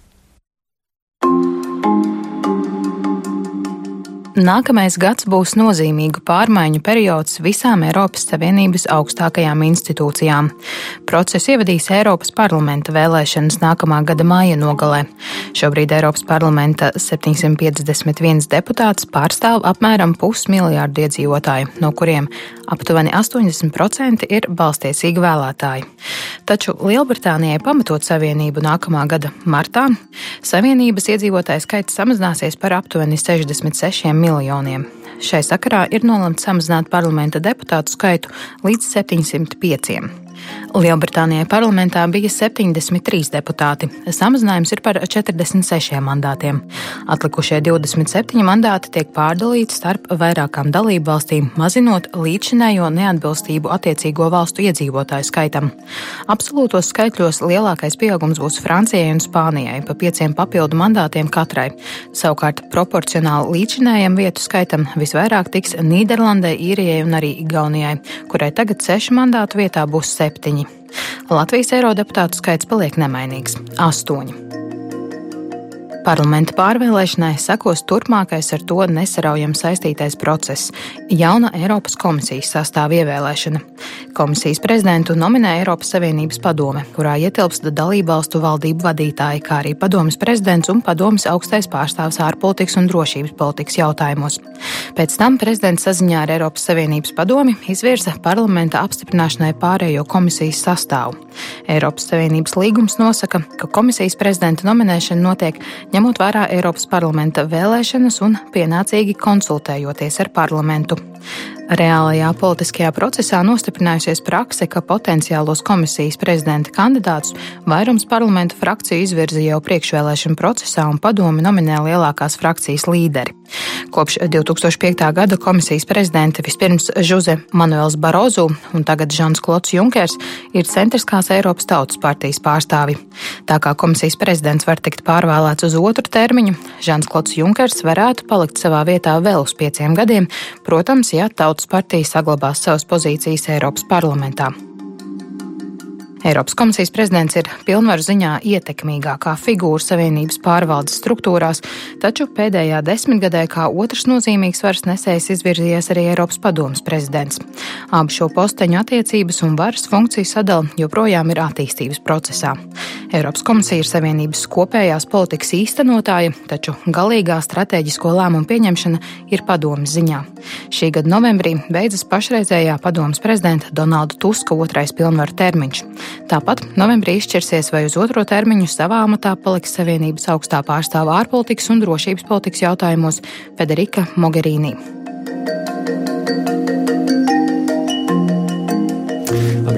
Nākamais gads būs nozīmīgu pārmaiņu periods visām Eiropas Savienības augstākajām institūcijām. Procesu ievadīs Eiropas parlamenta vēlēšanas nākamā gada māja nogalē. Šobrīd Eiropas parlamenta 751 deputāts pārstāv apmēram pusmiljārdu iedzīvotāju, no kuriem aptuveni 80% ir balstiesīgi vēlētāji. Taču Lielbritānijai pamatot savienību nākamā gada martā, savienības iedzīvotāju skaits samazināsies par aptuveni 66 miljoniem. Šai sakarā ir nolemts samazināt parlamenta deputātu skaitu līdz 705. Lielbritānijai parlamentā bija 73 deputāti. Samazinājums ir par 46 mandātiem. Atlikušie 27 mandāti tiek pārdalīti starp vairākām dalību valstīm, mazinot līdzinējo neatbilstību attiecīgo valstu iedzīvotāju skaitam. Absolūtos skaitļos lielākais pieaugums būs Francijai un Spānijai pa pieciem papildu mandātiem katrai. Savukārt proporcionāli līdzinējam vietu skaitam visvairāk tiks Nīderlandē, Īrijai un arī Igaunijai, kurai tagad sešu mandātu vietā būs septiņi. Latvijas eirodeputātu skaits paliek nemainīgs - astoņi. Parlamenta pārvēlēšanai sekos turpmākais ar to nesaraujami saistītais process - jauna Eiropas komisijas sastāva ievēlēšana. Komisijas prezidentu nominē Eiropas Savienības padome, kurā ietilpst dalībvalstu valdību vadītāji, kā arī padomas prezidents un padomas augstais pārstāvs ārpolitikas un drošības politikas jautājumos. Pēc tam prezidents saziņā ar Eiropas Savienības padomi izvirza parlamenta apstiprināšanai pārējo komisijas sastāvu. Eiropas Savienības līgums nosaka, ka komisijas prezidenta nominēšana notiek ņemot vērā Eiropas parlamenta vēlēšanas un pienācīgi konsultējoties ar parlamentu. Reālajā politiskajā procesā nostiprinājusies prakse, ka potenciālos komisijas prezidenta kandidātus vairums parlamenta frakciju izvirza jau priekšvēlēšana procesā un padomi nominē lielākās frakcijas līderi. Kopš 2005. gada komisijas prezidenta vispirms Žuze Manuels Barozu un tagad Žans Klots Junkers ir centriskās Eiropas Tautas partijas pārstāvi. Tā kā komisijas prezidents var tikt pārvēlēts uz otru termiņu, Žans Klots Junkers varētu palikt savā vietā vēl uz pieciem gadiem, protams, ja Tautas partija saglabās savas pozīcijas Eiropas parlamentā. Eiropas komisijas prezidents ir pilnvaru ziņā ietekmīgākā figūra Savienības pārvaldes struktūrās, taču pēdējā desmitgadē kā otrs nozīmīgs varas nesējs izvirzījies arī Eiropas padomas prezidents. Abu šo posteņu attiecības un varas funkciju sadala joprojām ir attīstības procesā. Eiropas komisija ir Savienības kopējās politikas īstenotāja, taču galīgā strateģisko lēmumu pieņemšana ir padomas ziņā. Šī gada novembrī beidzas pašreizējā padomas prezidenta Donalda Tuska otrais pilnvaru termiņš. Tāpat novembrī izšķirsies, vai uz otro termiņu savā amatā paliks Savienības augstā pārstāva ārpolitikas un drošības politikas jautājumos Federika Mogherini.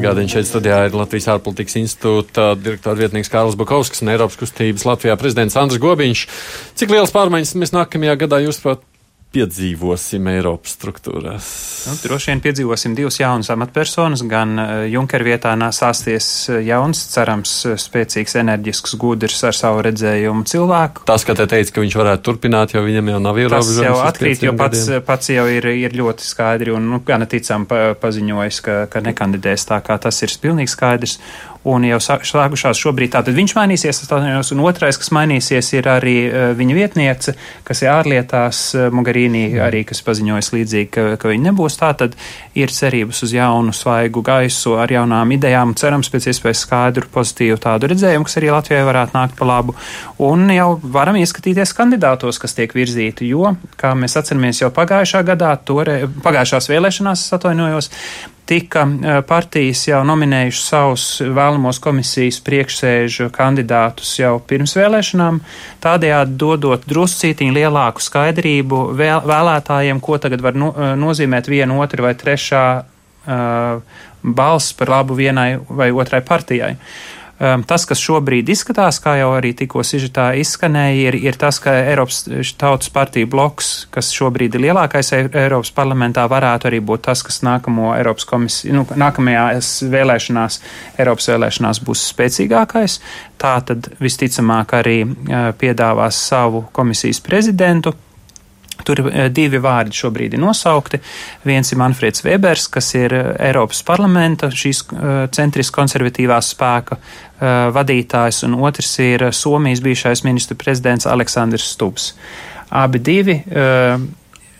atgādina šeit studijā ir Latvijas ārpolitikas institūta direktora vietnieks Kārls Bakovskis un Eiropas kustības Latvijā prezidents Andris Gobiņš. Cik liels pārmaiņas mēs nākamajā gadā, jūs prāt, piedzīvosim Eiropas struktūrās? Nu, droši vien piedzīvosim divas jaunas amatpersonas. Gan uh, Junker vietā sāsties uh, jauns, cerams, uh, spēcīgs, enerģisks, gudrs ar savu redzējumu cilvēku. Tas, ka te teica, ka viņš varētu turpināt, jo viņam jau nav ierobežojums. Tas jau atkrīt, jo pats, gadiem. pats jau ir, ir ļoti skaidri un, nu, gan ticam pa, paziņojis, ka, ka nekandidēs tā kā tas ir pilnīgi skaidrs un jau sākušās šobrīd. Tātad viņš mainīsies, un otrais, kas mainīsies, ir arī e, viņa vietniece, kas ir ārlietās e, Mogherini, arī kas paziņojas līdzīgi, ka, ka viņa nebūs. Tātad ir cerības uz jaunu, svaigu gaisu ar jaunām idejām, cerams pēc iespējas skaidru, pozitīvu tādu redzējumu, kas arī Latvijai varētu nākt pa labu. Un jau varam ieskatīties kandidātos, kas tiek virzīti, jo, kā mēs atceramies jau pagājušā gadā, tore, pagājušās vēlēšanās, atvainojos, tika e, partijas jau nominējuši savus vēlamos komisijas priekšsēžu kandidātus jau pirms vēlēšanām, tādējādi dodot druscītiņu lielāku skaidrību vēl, vēlētājiem, ko tagad var no, e, nozīmēt viena, otra vai trešā uh, balss par labu vienai vai otrai partijai. Uh, Um, tas, kas šobrīd izskatās, kā jau arī tikko sižetā izskanēja, ir, ir tas, ka Eiropas tautas partija bloks, kas šobrīd ir lielākais Eiropas parlamentā, varētu arī būt tas, kas nākamo Eiropas komisiju, nu, nākamajās vēlēšanās, Eiropas vēlēšanās būs spēcīgākais. Tā tad visticamāk arī uh, piedāvās savu komisijas prezidentu Tur eh, divi vārdi šobrīd ir nosaukti. Viens ir Manfreds Webers, kas ir eh, Eiropas parlamenta šīs eh, centriski konservatīvās spēka vadītājs, un otrs ir Somijas bijušais ministru prezidents Aleksandrs Stubs. Abi divi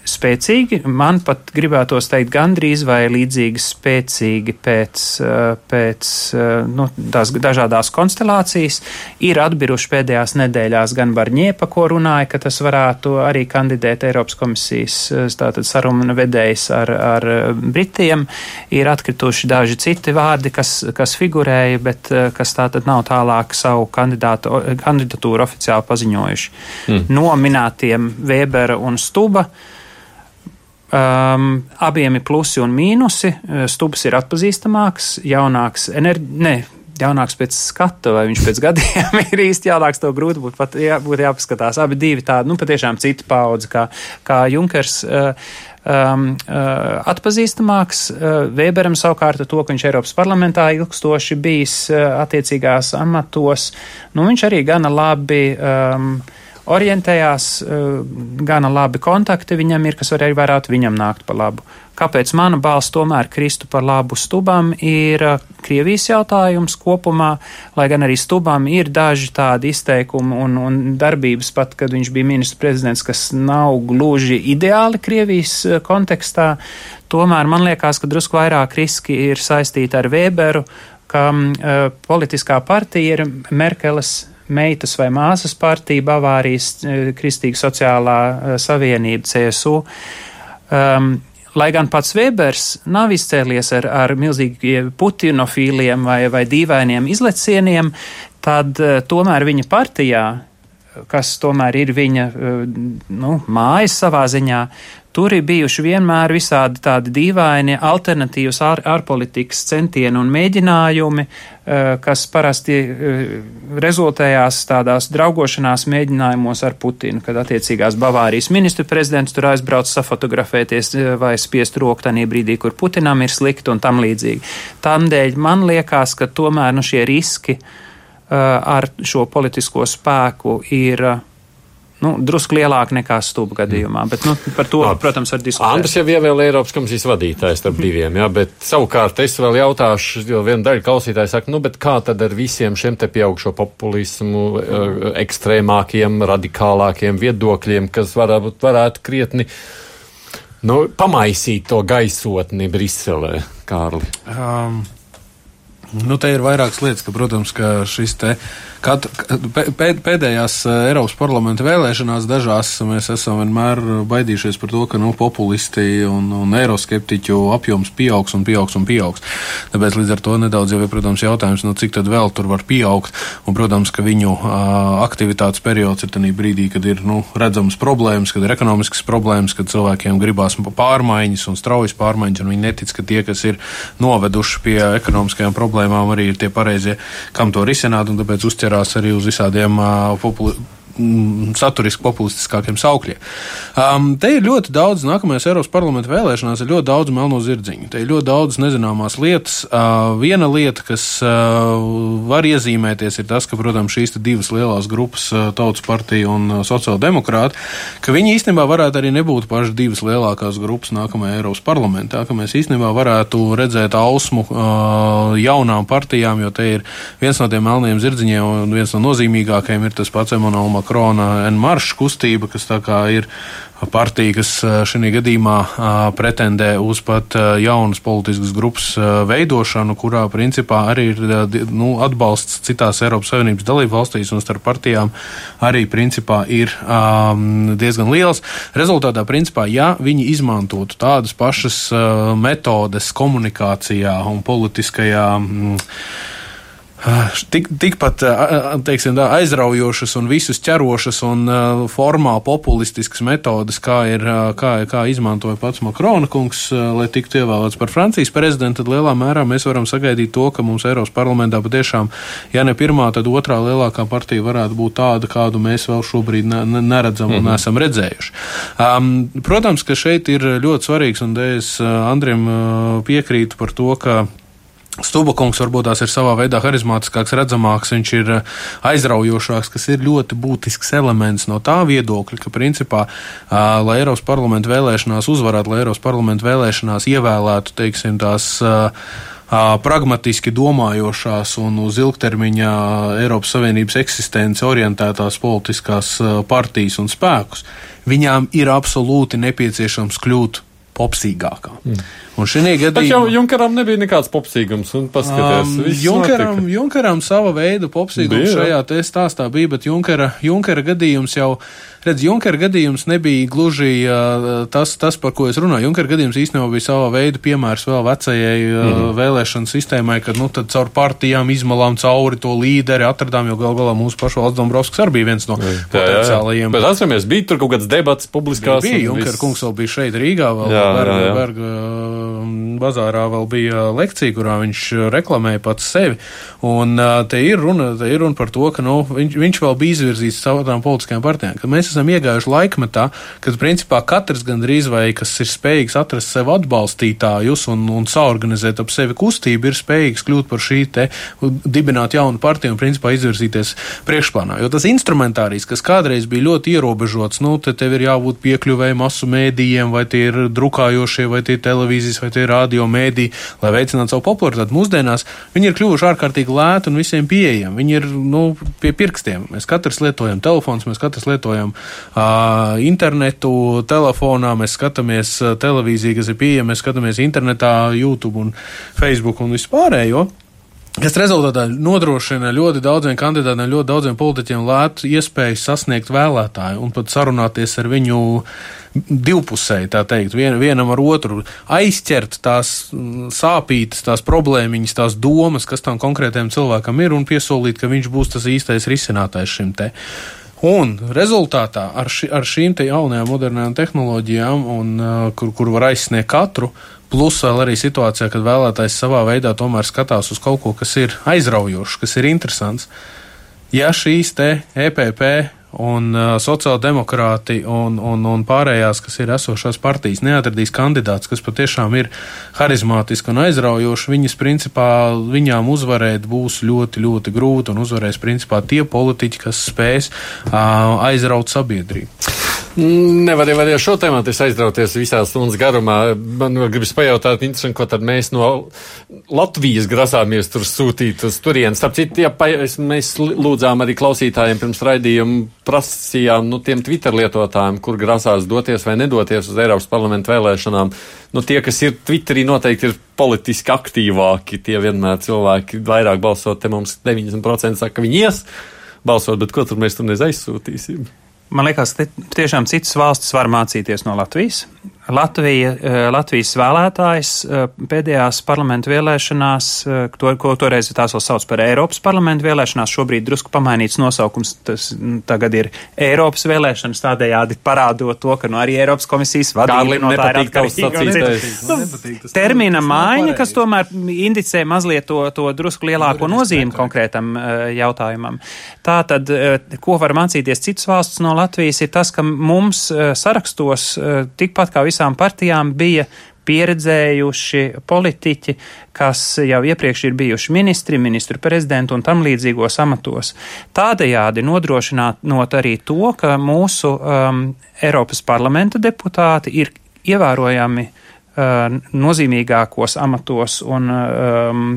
spēcīgi, man pat gribētos teikt, gandrīz vai līdzīgi spēcīgi pēc, eh, pēc eh, nu, tās dažādās konstelācijas. Ir atbiruši pēdējās nedēļās gan Barņiepa, ko runāja, ka tas varētu arī kandidēt Eiropas komisijas eh, tātad sarunu vedējs ar, ar Britiem. Ir atkrituši daži citi vārdi, kas, kas figurēja, bet kas tātad nav tālāk savu kandidatūru oficiāli paziņojuši. Mm. No minētiem Vēbera un Stuba. Um, abiem ir plusi un mīnusi. Uh, Stubs ir atpazīstamāks, jaunāks, enerģi, ne, jaunāks pēc skata, vai viņš pēc gadiem *laughs* ir īsti jaunāks, to grūti būtu pat jā, būt jāpaskatās. Abi divi tādi, nu, patiešām cita paudze, kā, kā Junkers. Uh, um, uh, atpazīstamāks. Uh, Weberam savukārt to, ka viņš Eiropas parlamentā ilgstoši bijis uh, attiecīgās amatos, nu, viņš arī gana labi. Um, orientējās, eh, gana labi kontakti viņam ir, kas arī varētu viņam nākt pa labu. Kāpēc mana balss tomēr kristu par labu stubam ir eh, Krievijas jautājums kopumā, lai gan arī stubam ir daži tādi izteikumi un, un darbības pat, kad viņš bija ministrs prezidents, kas nav gluži ideāli Krievijas eh, kontekstā. Tomēr man liekas, ka drusku vairāk riski ir saistīti ar Weberu, ka uh, politiskā partija ir Merkeles meitas vai māsas partija, Bavārijas eh, Kristīga sociālā eh, savienība, CSU. Um, lai gan pats Vēbers nav izcēlies ar, ar milzīgiem putinofīliem vai, vai dīvainiem izlecieniem, tad uh, tomēr viņa partijā, kas tomēr ir viņa nu, mājas savā ziņā, Tur ir bijuši vienmēr visādi tādi dīvaini alternatīvas ār, ārpolitikas centieni un mēģinājumi, eh, kas parasti eh, rezultējās tādās draugošanās mēģinājumos ar Putinu, kad attiecīgās Bavārijas ministru prezidents tur aizbrauc safotografēties eh, vai spiest roku tanī brīdī, kur Putinam ir slikti un tam līdzīgi. Tādēļ man liekas, ka tomēr nu, šie riski ar šo politisko spēku ir nu, drusku lielāka nekā stūpa gadījumā. Bet, nu, par to, Labi. protams, var diskutēt. Andris jau ievēl Eiropas komisijas vadītājs starp diviem, jā, bet savukārt es vēl jautāšu, jo viena daļa klausītāji saka, nu, bet kā tad ar visiem šiem te pieaugšo populismu, eh, ekstrēmākiem, radikālākiem viedokļiem, kas varbūt varētu krietni, nu, pamaisīt to gaisotni Briselē, Kārli? Um. Nu, te ir vairākas lietas, ka, protams, ka šis te kat, pēdējās Eiropas parlamenta vēlēšanās dažās mēs esam vienmēr baidījušies par to, ka nu, populisti un, un eiroskeptiķu apjoms pieaugs un pieaugs un pieaugs. Tāpēc līdz ar to nedaudz jau ir, protams, jautājums, nu, cik tad vēl tur var pieaugt. Un, protams, ka viņu aktivitātes periods ir tajā brīdī, kad ir nu, redzamas problēmas, kad ir ekonomiskas problēmas, kad cilvēkiem gribās pārmaiņas un straujas pārmaiņas, un viņi netic, ka tie, kas ir noveduši pie ekonomiskajām problēmām, problēmām arī ir tie pareizie, kam to risināt, un tāpēc uzķerās arī uz visādiem uh, populi Mm, saturiski populistiskākiem saukļiem. Um, te ir ļoti daudz, nākamajās Eiropas parlamenta vēlēšanās ir ļoti daudz melno zirdziņu. Te ir ļoti daudz nezināmās lietas. Uh, viena lieta, kas uh, var iezīmēties, ir tas, ka, protams, šīs divas lielās grupas, uh, Tautas partija un uh, sociāldemokrāti, ka viņi īstenībā varētu arī nebūt pašas divas lielākās grupas nākamajā Eiropas parlamentā, ka mēs īstenībā varētu redzēt ausmu uh, jaunām partijām, jo te ir viens no tiem melniem zirdziņiem un viens no nozīmīgākajiem ir tas pats Emanuela Makrona Enmarša kustība, kas tā kā ir partija, kas šajā gadījumā pretendē uz pat jaunas politiskas grupas veidošanu, kurā principā arī ir nu, atbalsts citās Eiropas Savienības dalību valstīs un starp partijām arī principā ir um, diezgan liels. Rezultātā, principā, ja viņi izmantotu tādas pašas metodes komunikācijā un politiskajā mm, Tik, tikpat teiksim, tā, aizraujošas un visus ķerošas un formāli populistiskas metodes, kā, ir, kā, kā izmantoja pats Makrona kungs, lai tiktu ievēlēts par Francijas prezidentu, tad lielā mērā mēs varam sagaidīt to, ka mums Eiropas parlamentā patiešām, ja ne pirmā, tad otrā lielākā partija varētu būt tāda, kādu mēs vēl šobrīd ne, neredzam un -hmm. neesam redzējuši. Um, protams, ka šeit ir ļoti svarīgs, un es Andriem piekrītu par to, ka Stubakungs varbūt tās ir savā veidā harizmātiskāks, redzamāks, viņš ir eh, aizraujošāks, kas ir ļoti būtisks elements no tā viedokļa, ka principā, lai Eiropas parlamenta vēlēšanās uzvarētu, lai Eiropas parlamenta vēlēšanās ievēlētu, teiksim, tās pragmatiski domājošās un uz ilgtermiņa Eiropas Savienības eksistenci orientētās politiskās partijas un spēkus, viņām ir absolūti nepieciešams kļūt popsīgākām. Mm. Un šī gadījumā. Bet jau Junkaram nebija nekāds popsīgums. Paskaties, um, Junkaram, Junkaram sava veida popsīgums bija, šajā te stāstā bija, bet Junkara, Junkara gadījums jau, redz, Junkara gadījums nebija gluži uh, tas, tas, par ko es runāju. Junkara gadījums īstenībā bija sava veida piemērs vēl vecajai uh, mm. vēlēšanu sistēmai, kad, nu, tad caur partijām izmalām cauri to līderi, atradām, jo gal galā mūsu pašu valsts Dombrovskis arī bija viens no jā, potenciālajiem. Jā, jā. Bet atceramies, bija tur kaut kāds debats publiskās. Bija, bija Junkara kungs vēl bija šeit Rīgā, vēl jā, Berga, jā, jā. Berga bazārā vēl bija lekcija, kurā viņš reklamēja pats sevi. Un te ir runa, te ir runa par to, ka nu, viņš, viņš vēl bija izvirzīts savām politiskajām partijām. Mēs esam iegājuši laikmetā, kad principā katrs gandrīz vai kas ir spējīgs atrast sev atbalstītājus un, un saorganizēt ap sevi kustību, ir spējīgs kļūt par šī te, dibināt jaunu partiju un principā izvirzīties priekšplānā. Jo tas instrumentārijs, kas kādreiz bija ļoti ierobežots, nu, te tev ir jābūt piekļuvēji masu mēdījiem, vai tie ir drukājošie, vai tie ir televīzijas, vai tie ir radio mēdī, lai veicinātu savu popularitāti. Mūsdienās viņi ir kļuvuši ārkārtīgi lēti un visiem pieejami. Viņi ir nu, pie pirkstiem. Mēs katrs lietojam telefons, mēs katrs lietojam uh, internetu, telefonā, mēs skatāmies televīziju, kas ir pieejama, mēs skatāmies internetā, YouTube un Facebook un vispārējo kas rezultātā nodrošina ļoti daudziem kandidātiem, ļoti daudziem politiķiem lētu iespēju sasniegt vēlētāju un pat sarunāties ar viņu divpusēji, tā teikt, vien, vienam ar otru, aizķert tās mm, sāpītas, tās problēmiņas, tās domas, kas tam konkrētajam cilvēkam ir, un piesolīt, ka viņš būs tas īstais risinātājs šim te. Un rezultātā ar, ši, ar šīm jaunajām, modernām tehnoloģijām, un, uh, kur, kur var aizsniegt katru, plus vēl arī situācijā, kad vēlētājs savā veidā tomēr skatās uz kaut ko, kas ir aizraujošs, kas ir interesants. Ja šīs te EPP un uh, sociāldemokrāti un, un, un pārējās, kas ir esošās partijas, neatradīs kandidāts, kas patiešām ir harizmātiski un aizraujoši, viņas principā viņām uzvarēt būs ļoti, ļoti grūti un uzvarēs principā tie politiķi, kas spēs uh, aizraut sabiedrību. Nevar jau arī ar šo tēmu aizrauties visā stundas garumā. Man gribas pajautāt, ko tad mēs no Latvijas grasāmies tur sūtīt uz turienes. Starp citu, ja pa, mēs lūdzām arī klausītājiem pirms raidījuma prasījām nu, tiem Twitter lietotājiem, kur grasās doties vai nedoties uz Eiropas parlamentu vēlēšanām. Nu, tie, kas ir Twitterī, noteikti ir politiski aktīvāki. Tie vienmēr cilvēki vairāk balsot. Te mums 90% saka, ka viņi ies balsot, bet ko tur mēs tur nezaizsūtīsim? Man liekas, ka tiešām citas valstis var mācīties no Latvijas. Latvija, eh, Latvijas vēlētājs eh, pēdējās parlamentu vēlēšanās, eh, to, ko toreiz tās vēl sauc par Eiropas parlamentu vēlēšanās, šobrīd drusku pamainīts nosaukums, tas tagad ir Eiropas vēlēšanas, tādējādi parādot to, ka nu, arī Eiropas komisijas vadība no tā ir atkarīga. Termina maiņa, kas tomēr indicē mazliet to, to drusku lielāko nozīmi konkrētam jautājumam. Tā tad, ko var mācīties citas valsts no Latvijas, ir tas, ka mums sarakstos tikpat kā visā visām partijām bija pieredzējuši politiķi, kas jau iepriekš ir bijuši ministri, ministru prezidenti un tam līdzīgos amatos. Tādējādi nodrošināt arī to, ka mūsu um, Eiropas parlamenta deputāti ir ievērojami uh, nozīmīgākos amatos un um,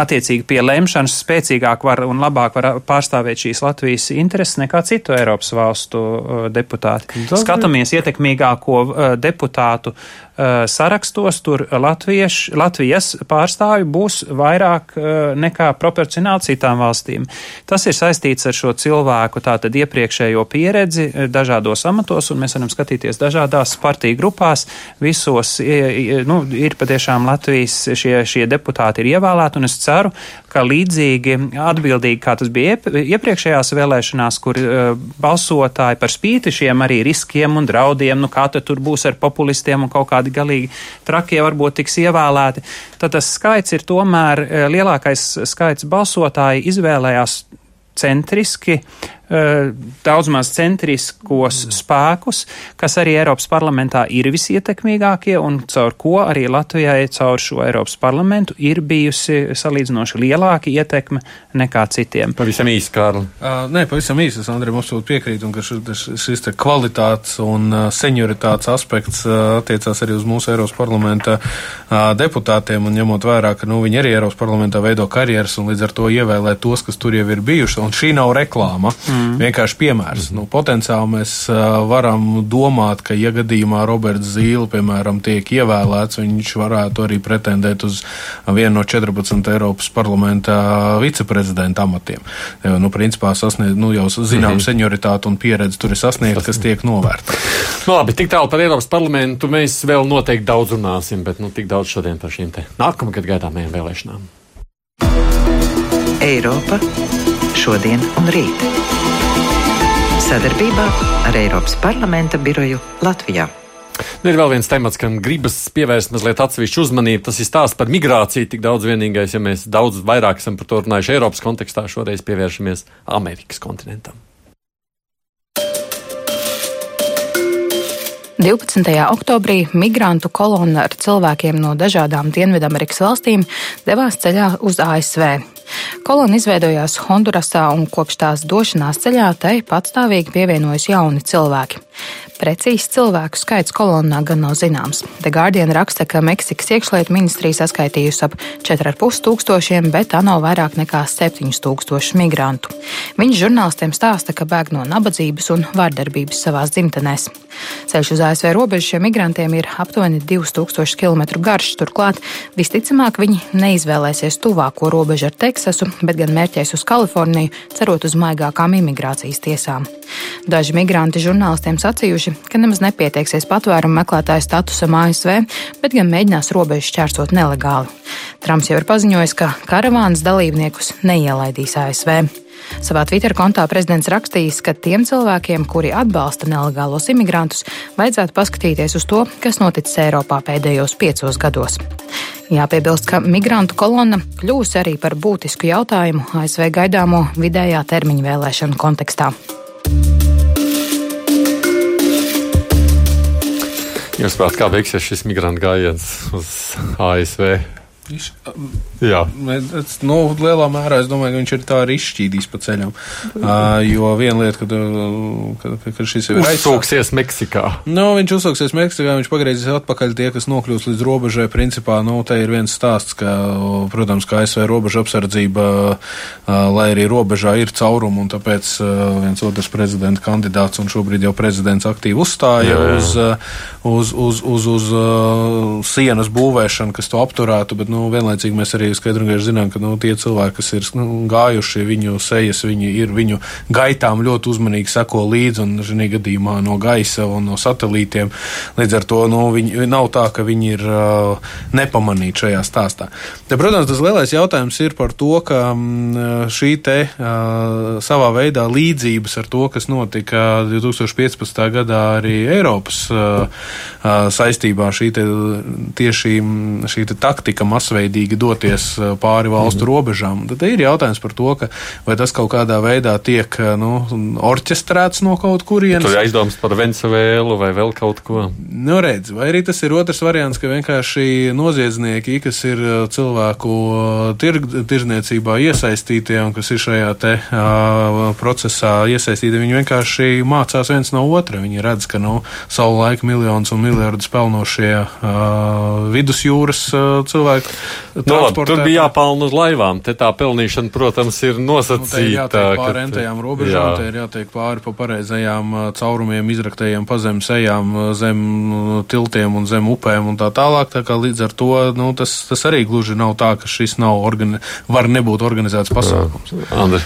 attiecīgi pie lemšanas spēcīgāk var un labāk var pārstāvēt šīs Latvijas intereses nekā citu Eiropas valstu uh, deputāti. Skatāmies ietekmīgāko uh, deputātu Uh, sarakstos tur Latvieš, Latvijas pārstāvi būs vairāk uh, nekā proporcionāli citām valstīm. Tas ir saistīts ar šo cilvēku tātad iepriekšējo pieredzi uh, dažādos amatos, un mēs varam skatīties dažādās partiju grupās. Visos nu, ir patiešām Latvijas šie, šie deputāti ir ievēlēti, un es ceru, ka līdzīgi atbildīgi, kā tas bija iepriekšējās vēlēšanās, kur balsotāji par spīti šiem arī riskiem un draudiem, nu kā tad tur būs ar populistiem un kaut kādi galīgi trakie varbūt tiks ievēlēti, tad tas skaits ir tomēr eh, lielākais skaits balsotāji izvēlējās centriski Eh, daudz maz centriskos mm. spēkus, kas arī Eiropas parlamentā ir visietekmīgākie un caur ko arī Latvijai caur šo Eiropas parlamentu ir bijusi salīdzinoši lielāka ietekme nekā citiem. Pavisam īsi, Kārli. Uh, nē, pavisam īsi, es Andrejam absolūti piekrītu, un ka šis, šis te kvalitātes un uh, senioritātes aspekts uh, attiecās arī uz mūsu Eiropas parlamenta uh, deputātiem, un ņemot vērā, ka nu, viņi arī Eiropas parlamentā veido karjeras un līdz ar to ievēlē tos, kas tur jau ir bijuši, un šī nav reklāma. Mm. Mm. Vienkārši piemērs. Nu, potenciāli mēs varam domāt, ka, ja gadījumā Roberts Zīle, piemēram, tiek ievēlēts, viņš varētu arī pretendēt uz vienu no 14 Eiropas parlamenta viceprezidenta amatiem. Jo, nu, principā sasniedz, nu, jau zinām, mm senioritāte un pieredze tur ir sasniegta, kas tiek novērta. Nu, labi, tik tālu par Eiropas parlamentu mēs vēl noteikti daudz runāsim, bet nu, tik daudz šodien par šīm te nākamgad gaidāmajām vēlēšanām. Eiropa šodien un rīt sadarbībā ar Eiropas parlamenta biroju Latvijā. Nu, ir vēl viens temats, kam gribas pievērst mazliet atsevišķu uzmanību. Tas ir stāsts par migrāciju. Tik daudz vienīgais, ja mēs daudz vairāk esam par to runājuši Eiropas kontekstā, šoreiz pievēršamies Amerikas kontinentam. 12. oktobrī migrantu kolonna ar cilvēkiem no dažādām Dienvidamerikas valstīm devās ceļā uz ASV. Kolona izveidojās Hondurasā un kopš tās došanās ceļā tai patstāvīgi pievienojas jauni cilvēki. Precīzi cilvēku skaits kolonnā gan nav zināms. The Guardian raksta, ka Meksikas iekšlietu ministrija saskaitījusi ap 4,5 tūkstošiem, bet tā nav vairāk nekā 7 tūkstoši migrantu. Viņš žurnālistiem stāsta, ka bēg no nabadzības un vārdarbības savās dzimtenēs. Ceļš uz ASV robežu šiem migrantiem ir aptuveni 2000 km garš, turklāt visticamāk viņi neizvēlēsies tuvāko robežu ar Teksasu, bet gan mērķēs uz Kaliforniju, cerot uz maigākām imigrācijas tiesām. Daži migranti žurnālistiem sacījuši, ka nemaz nepieteiksies patvērumu meklētāju statusam ASV, bet gan mēģinās robežu šķērsot nelegāli. Trumps jau ir paziņojis, ka karavānas dalībniekus neielaidīs ASV. Savā Twitter kontā prezidents rakstījis, ka tiem cilvēkiem, kuri atbalsta nelegālos imigrantus, vajadzētu paskatīties uz to, kas noticis Eiropā pēdējos piecos gados. Jāpiebilst, ka migrantu kolonna kļūs arī par būtisku jautājumu ASV gaidāmo vidējā termiņa vēlēšanu kontekstā. Jūs prāt, kā beigsies šis migrantu gājiens uz ASV? Viņš, Jā. Es, nu, lielā mērā es domāju, ka viņš ir tā arī izšķīdījis pa ceļam. Uh, jo viena lieta, kad, kad, kad šis ir uzsūksies Meksikā. Nu, viņš uzsūksies Meksikā, viņš pagriezīs atpakaļ tie, kas nokļūs līdz robežai. Principā, nu, te ir viens stāsts, ka, protams, kā ASV robeža apsardzība, uh, lai arī robežā ir caurumi, un tāpēc uh, viens otrs prezidenta kandidāts, un šobrīd jau prezidents aktīvi uzstāja jā, jā. uz, uz, uz, uz, uz uh, sienas būvēšanu, kas to apturētu. Bet, nu, vienlaicīgi mēs arī skaidri un gaiši zinām, ka nu, tie cilvēki, kas ir nu, gājuši viņu sejas, viņi ir viņu gaitām ļoti uzmanīgi seko līdzi un šī gadījumā no gaisa un no satelītiem. Līdz ar to nu, viņi, nav tā, ka viņi ir uh, nepamanīti šajā stāstā. Te, protams, tas lielais jautājums ir par to, ka um, šī te uh, savā veidā līdzības ar to, kas notika 2015. gadā arī Eiropas uh, uh, saistībā šī te, tieši šī te taktika masveidīgi doties eh, pāri valstu mm. robežām. Tad ir jautājums par to, ka vai tas kaut kādā veidā tiek eh, nu, orķestrēts no kaut kurienes. Tur ir aizdoms par Venezuēlu vai vēl kaut ko. Nu, redz, vai arī tas ir otrs variants, ka vienkārši noziedznieki, kas ir eh, cilvēku tirg, tirzniecībā iesaistītie un kas ir šajā te uh, procesā iesaistīti, viņi vienkārši mācās viens no otra. Viņi redz, ka nu, savu laiku miljonus un miljardus pelnošie uh, vidusjūras uh, cilvēku. No, nu, tur bija jāpelna uz laivām. Te tā pelnīšana, protams, ir nosacīta. Nu, jātiek pāri entajām robežām, jā. te ir jātiek pāri pa pareizajām uh, caurumiem, izraktējiem pa zem sejām, uh, zem uh, tiltiem un zem upēm un tā tālāk. Tā kā līdz ar to nu, tas, tas arī gluži nav tā, ka šis nav organi var nebūt organizēts pasākums. Andri.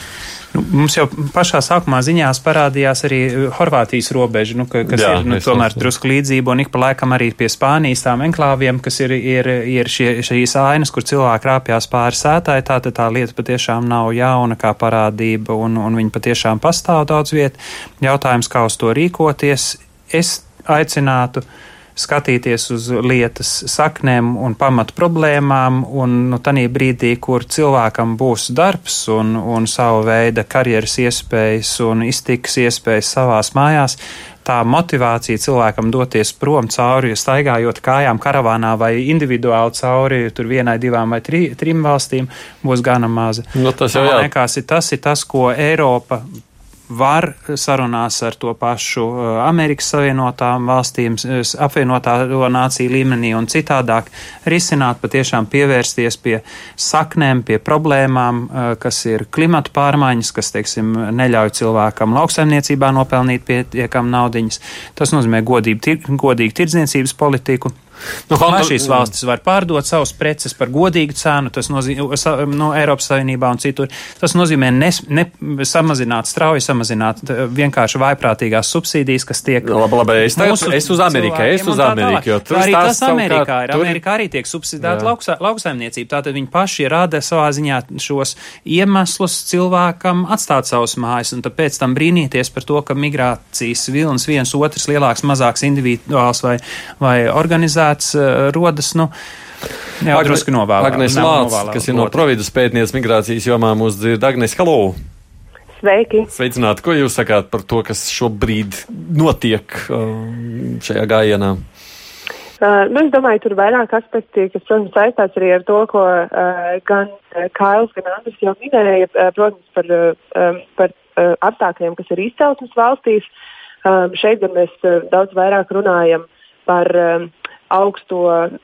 Nu, mums jau pašā sākumā ziņās parādījās arī uh, Horvātijas robeža, nu, ka, kas Jā, ir nu, tomēr drusku līdzība, un ik pa laikam arī pie Spānijas tām enklāviem, kas ir, ir, ir šie, šīs ainas, kur cilvēki rāpjās pāri sētāji, tā, tā lieta patiešām nav jauna kā parādība, un, un viņi patiešām pastāv daudz viet. Jautājums, kā uz to rīkoties, es aicinātu skatīties uz lietas saknēm un pamatu problēmām, un nu, tādā brīdī, kur cilvēkam būs darbs un, un savu veidu karjeras iespējas un iztikas iespējas savās mājās, tā motivācija cilvēkam doties prom cauri, staigājot kājām karavānā vai individuāli cauri tur vienai, divām vai tri, trim valstīm, būs gana maza. Nu, tas jau jā. Liekas, tas ir tas, ko Eiropa var sarunās ar to pašu uh, Amerikas Savienotām valstīm, apvienotā nāciju līmenī un citādāk risināt, patiešām pievērsties pie saknēm, pie problēmām, uh, kas ir klimata pārmaiņas, kas, teiksim, neļauj cilvēkam lauksaimniecībā nopelnīt pietiekam naudiņas. Tas nozīmē godību, tir, godīgu tirdzniecības politiku Nu, Honda... Lai šīs valstis var pārdot savus preces par godīgu cenu, tas nozīmē no Eiropas Savienībā un citur. Tas nozīmē ne, ne samazināt, strauji samazināt vienkārši vaiprātīgās subsīdijas, kas tiek. Nu, labi, labi, es, mūsu, es uz Ameriku, es uz Ameriku, jo tur arī tas Amerikā ir. Tur... Amerikā arī tiek subsidēta lauksa, lauksaimniecība. Tātad viņi paši rada savā ziņā šos iemeslus cilvēkam atstāt savus mājas, un tāpēc tam brīnīties par to, ka migrācijas vilnis viens otrs lielāks, mazāks individuāls vai, vai organizēts pilsētas uh, rodas. Nu, Jā, Agne, drusku novēlēt. Agnes Lācis, kas ir no Providas pētniecības migrācijas jomā, mūs dzird. Agnes, halo! Sveiki! Sveicināti! Ko jūs sakāt par to, kas šobrīd notiek uh, šajā gājienā? Uh, nu, es domāju, tur ir vairāk aspekti, kas, protams, saistās arī ar to, ko uh, gan Kails, gan Andris jau minēja, uh, protams, par, uh, par uh, apstākļiem, kas ir izcelsmes valstīs. Uh, šeit gan mēs uh, daudz vairāk runājam par um, augsto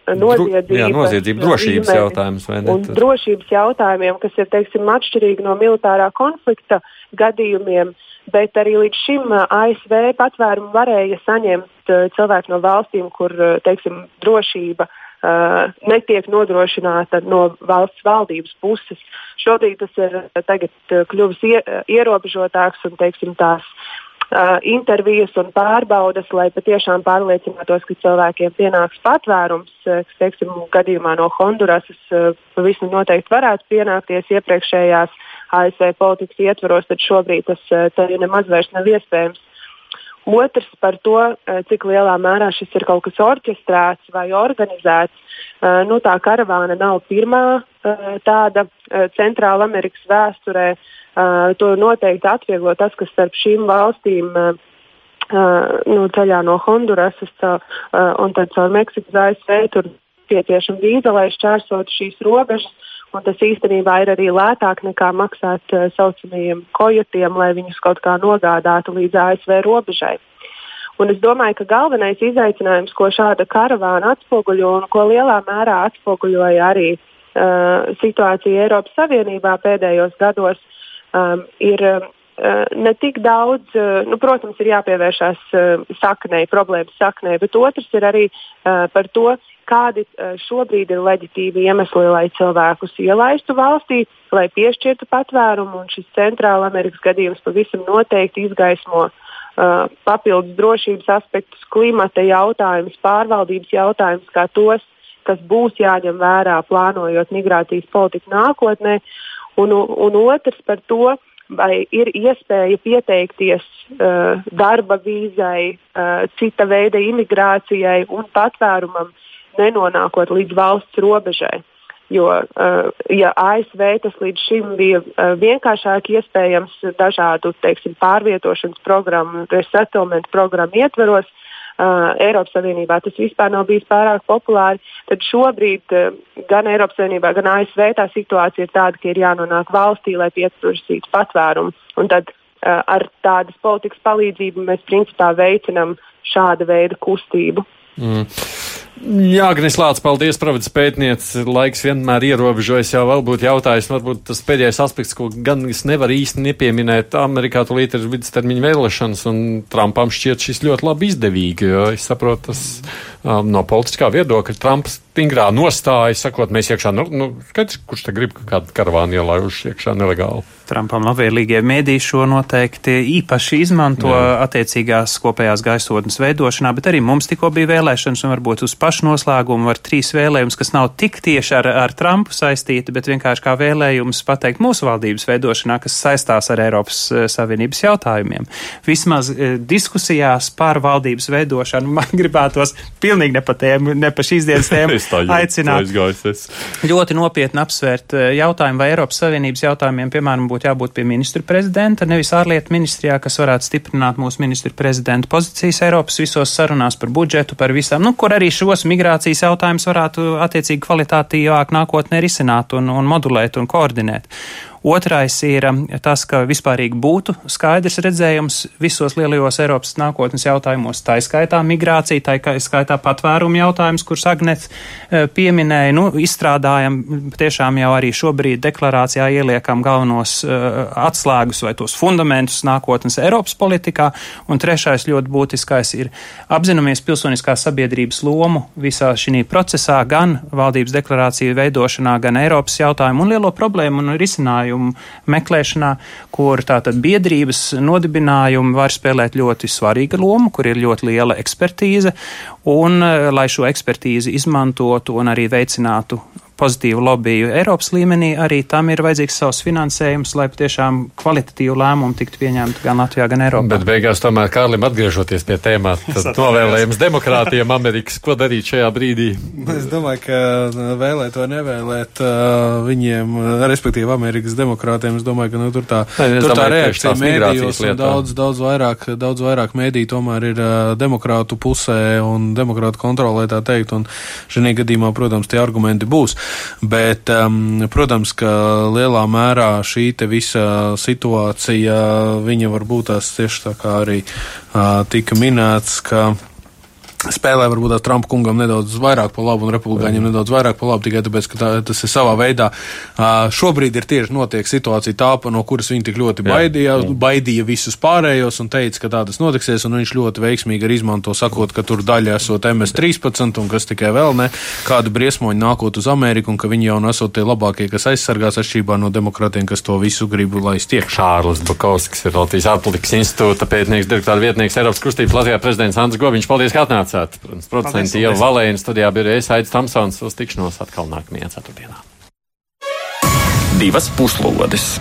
noziedzību. Jā, noziedzību drošības jautājums? Un drošības jautājumiem, kas ir, teiksim, atšķirīgi no militārā konflikta gadījumiem, bet arī līdz šim uh, ASV patvērumu varēja saņemt uh, cilvēki no valstīm, kur, uh, teiksim, drošība uh, netiek nodrošināta no valsts valdības puses. Šobrīd tas ir tagad kļuvis ie, ierobežotāks un, teiksim, tās uh, intervijas un pārbaudas, lai patiešām pārliecinātos, ka cilvēkiem pienāks patvērums, uh, kas, teiksim, gadījumā no Hondurasas uh, pavisam noteikti varētu pienākties iepriekšējās ASV politikas ietvaros, tad šobrīd tas uh, nemaz vairs nav iespējams. Otrs par to, cik lielā mērā šis ir kaut kas orķestrēts vai organizēts. Nu, tā karavāna nav pirmā tāda Centrāla Amerikas vēsturē, Uh, to noteikti atvieglo tas, ka starp šīm valstīm uh, nu, ceļā no Hondurasas un tad caur Meksiku uz ASV tur nepieciešama vīza, lai šķērsotu šīs robežas. Un tas īstenībā ir arī lētāk nekā maksāt tā uh, saucamajiem kojotiem, lai viņus kaut kā nogādātu līdz ASV robežai. Un es domāju, ka galvenais izaicinājums, ko šāda karavāna atspoguļo un ko lielā mērā atspoguļoja arī uh, situācija Eiropas Savienībā pēdējos gados, um, ir uh, ne tik daudz, uh, nu, protams, ir jāpievēršās uh, saknei, problēmas saknei, bet otrs ir arī uh, par to, kādi e, šobrīd ir leģitīvi iemesli, lai cilvēkus ielaistu valstī, lai piešķirtu patvērumu. Šis Centrāla Amerikas gadījums pavisam noteikti izgaismo uh, papildus drošības aspektus, klimata jautājumus, pārvaldības jautājumus, kā tos, kas būs jāņem vērā plānojot migrācijas politiku nākotnē. Un, un otrs par to, vai ir iespēja pieteikties uh, darba vīzai, uh, cita veida imigrācijai un patvērumam nenonākot līdz valsts robežai. Jo, uh, ja ASV tas līdz šim bija uh, vienkāršāk iespējams dažādu teiksim, pārvietošanas programmu, resettlement programmu ietveros, uh, Eiropas Savienībā tas vispār nav bijis pārāk populāri, tad šobrīd uh, gan Eiropas Savienībā, gan ASV tā situācija ir tāda, ka ir jānonāk valstī, lai pieprasītu patvērumu. Un tad uh, ar tādas politikas palīdzību mēs principā veicinām šāda veida kustību. Mm. Jā, Agnes Lācis, paldies, pravadis pētniece. Laiks vienmēr ierobežojas, jau vēl būtu jautājums, varbūt tas pēdējais aspekts, ko gan es nevaru īsti nepieminēt. Amerikā tulīt ir vidustermiņa vēlēšanas, un Trumpam šķiet šis ļoti labi izdevīgi, jo es saprotu, tas um, no politiskā viedokļa Trumps stingrā nostāja, sakot, mēs iekšā, nu, nu skaidrs, kurš te grib kādu karavānu ielaižu iekšā nelegāli. Trumpam labvēlīgie mēdī šo noteikti īpaši izmanto Jā. attiecīgās kopējās gaisotnes veidošanā, bet arī mums tikko bija vēlēšanas un varbūt uz pašu noslēgumu var trīs vēlējumus, kas nav tik tieši ar, ar Trumpu saistīti, bet vienkārši kā vēlējums pateikt mūsu valdības veidošanā, kas saistās ar Eiropas eh, Savienības jautājumiem. Vismaz eh, diskusijās par valdības veidošanu man *laughs* gribētos pilnīgi ne pa, tēmu, ne pa šīs dienas *laughs* tēmu aicināt ļoti nopietni apsvērt eh, jautājumu, vai Eiropas Savienības jautājumiem, piemēram, būtu jābūt pie ministra prezidenta, nevis ārlietu ministrijā, kas varētu stiprināt mūsu ministra prezidenta pozīcijas Eiropas visos sarunās par budžetu, par visām, nu, kur arī šos migrācijas jautājumus varētu attiecīgi kvalitātīvāk nākotnē risināt un, un modulēt un koordinēt. Otrais ir um, tas, ka vispārīgi būtu skaidrs redzējums visos lielajos Eiropas nākotnes jautājumos, tā skaitā migrācija, tā skaitā patvērumu jautājums, kurus Agnets uh, pieminēja. Nu, izstrādājam tiešām jau arī šobrīd deklarācijā ieliekam galvenos uh, atslēgus vai tos fundamentus nākotnes Eiropas politikā. Un trešais ļoti būtiskais ir apzināmies pilsoniskās sabiedrības lomu visā šī procesā, gan valdības deklarāciju veidošanā, gan Eiropas jautājumu un lielo problēmu un risinājumu risinājumu meklēšanā, kur tātad biedrības nodibinājumi var spēlēt ļoti svarīgu lomu, kur ir ļoti liela ekspertīze, un eh, lai šo ekspertīzi izmantotu un arī veicinātu pozitīvu lobiju Eiropas līmenī, arī tam ir vajadzīgs savs finansējums, lai patiešām kvalitatīvu lēmumu tiktu pieņemtu gan Latvijā, gan Eiropā. Bet beigās tomēr Kārlim atgriežoties pie tēmā, tad novēlējums demokrātiem Amerikas, ko darīt šajā brīdī? Es domāju, ka vēlēt vai nevēlēt viņiem, respektīvi Amerikas demokrātiem, es domāju, ka nu, tur tā, ne, tur tā reakcija mēdījos un daudz, daudz vairāk, daudz vairāk mēdī tomēr ir demokrātu pusē un demokrātu kontrolē tā teikt, un šajā gadījumā, protams, tie argumenti būs. Bet, um, protams, ka lielā mērā šī visa situācija, viņa varbūt tās tieši tā kā arī uh, tika minēts, ka spēlē varbūt Trumpa kungam nedaudz vairāk pa labu un republikāņiem nedaudz vairāk pa labu, tikai tāpēc, ka tā, tas ir savā veidā. Šobrīd ir tieši notiek situācija tā, no kuras viņi tik ļoti baidīja, Jā. baidīja visus pārējos un teica, ka tā tas notiksies, un viņš ļoti veiksmīgi arī izmanto, sakot, ka tur daļa esot MS-13 un kas tikai vēl ne, kādu briesmoņu nākot uz Ameriku un ka viņi jau nesot tie labākie, kas aizsargās atšķirībā no demokratiem, kas to visu grib laist iekšā. Šārlis Bakovskis ir Latvijas ārpolitikas institūta pētnieks, direktora vietnieks Eiropas kustības Latvijā prezidents Andris Goviņš. Paldies, ka atnācāt! Ienācāt. Protams, producenti jau Valēna studijā bija es Aits Tamsons uz tikšanos atkal nākamajā ceturtdienā. Divas puslodes!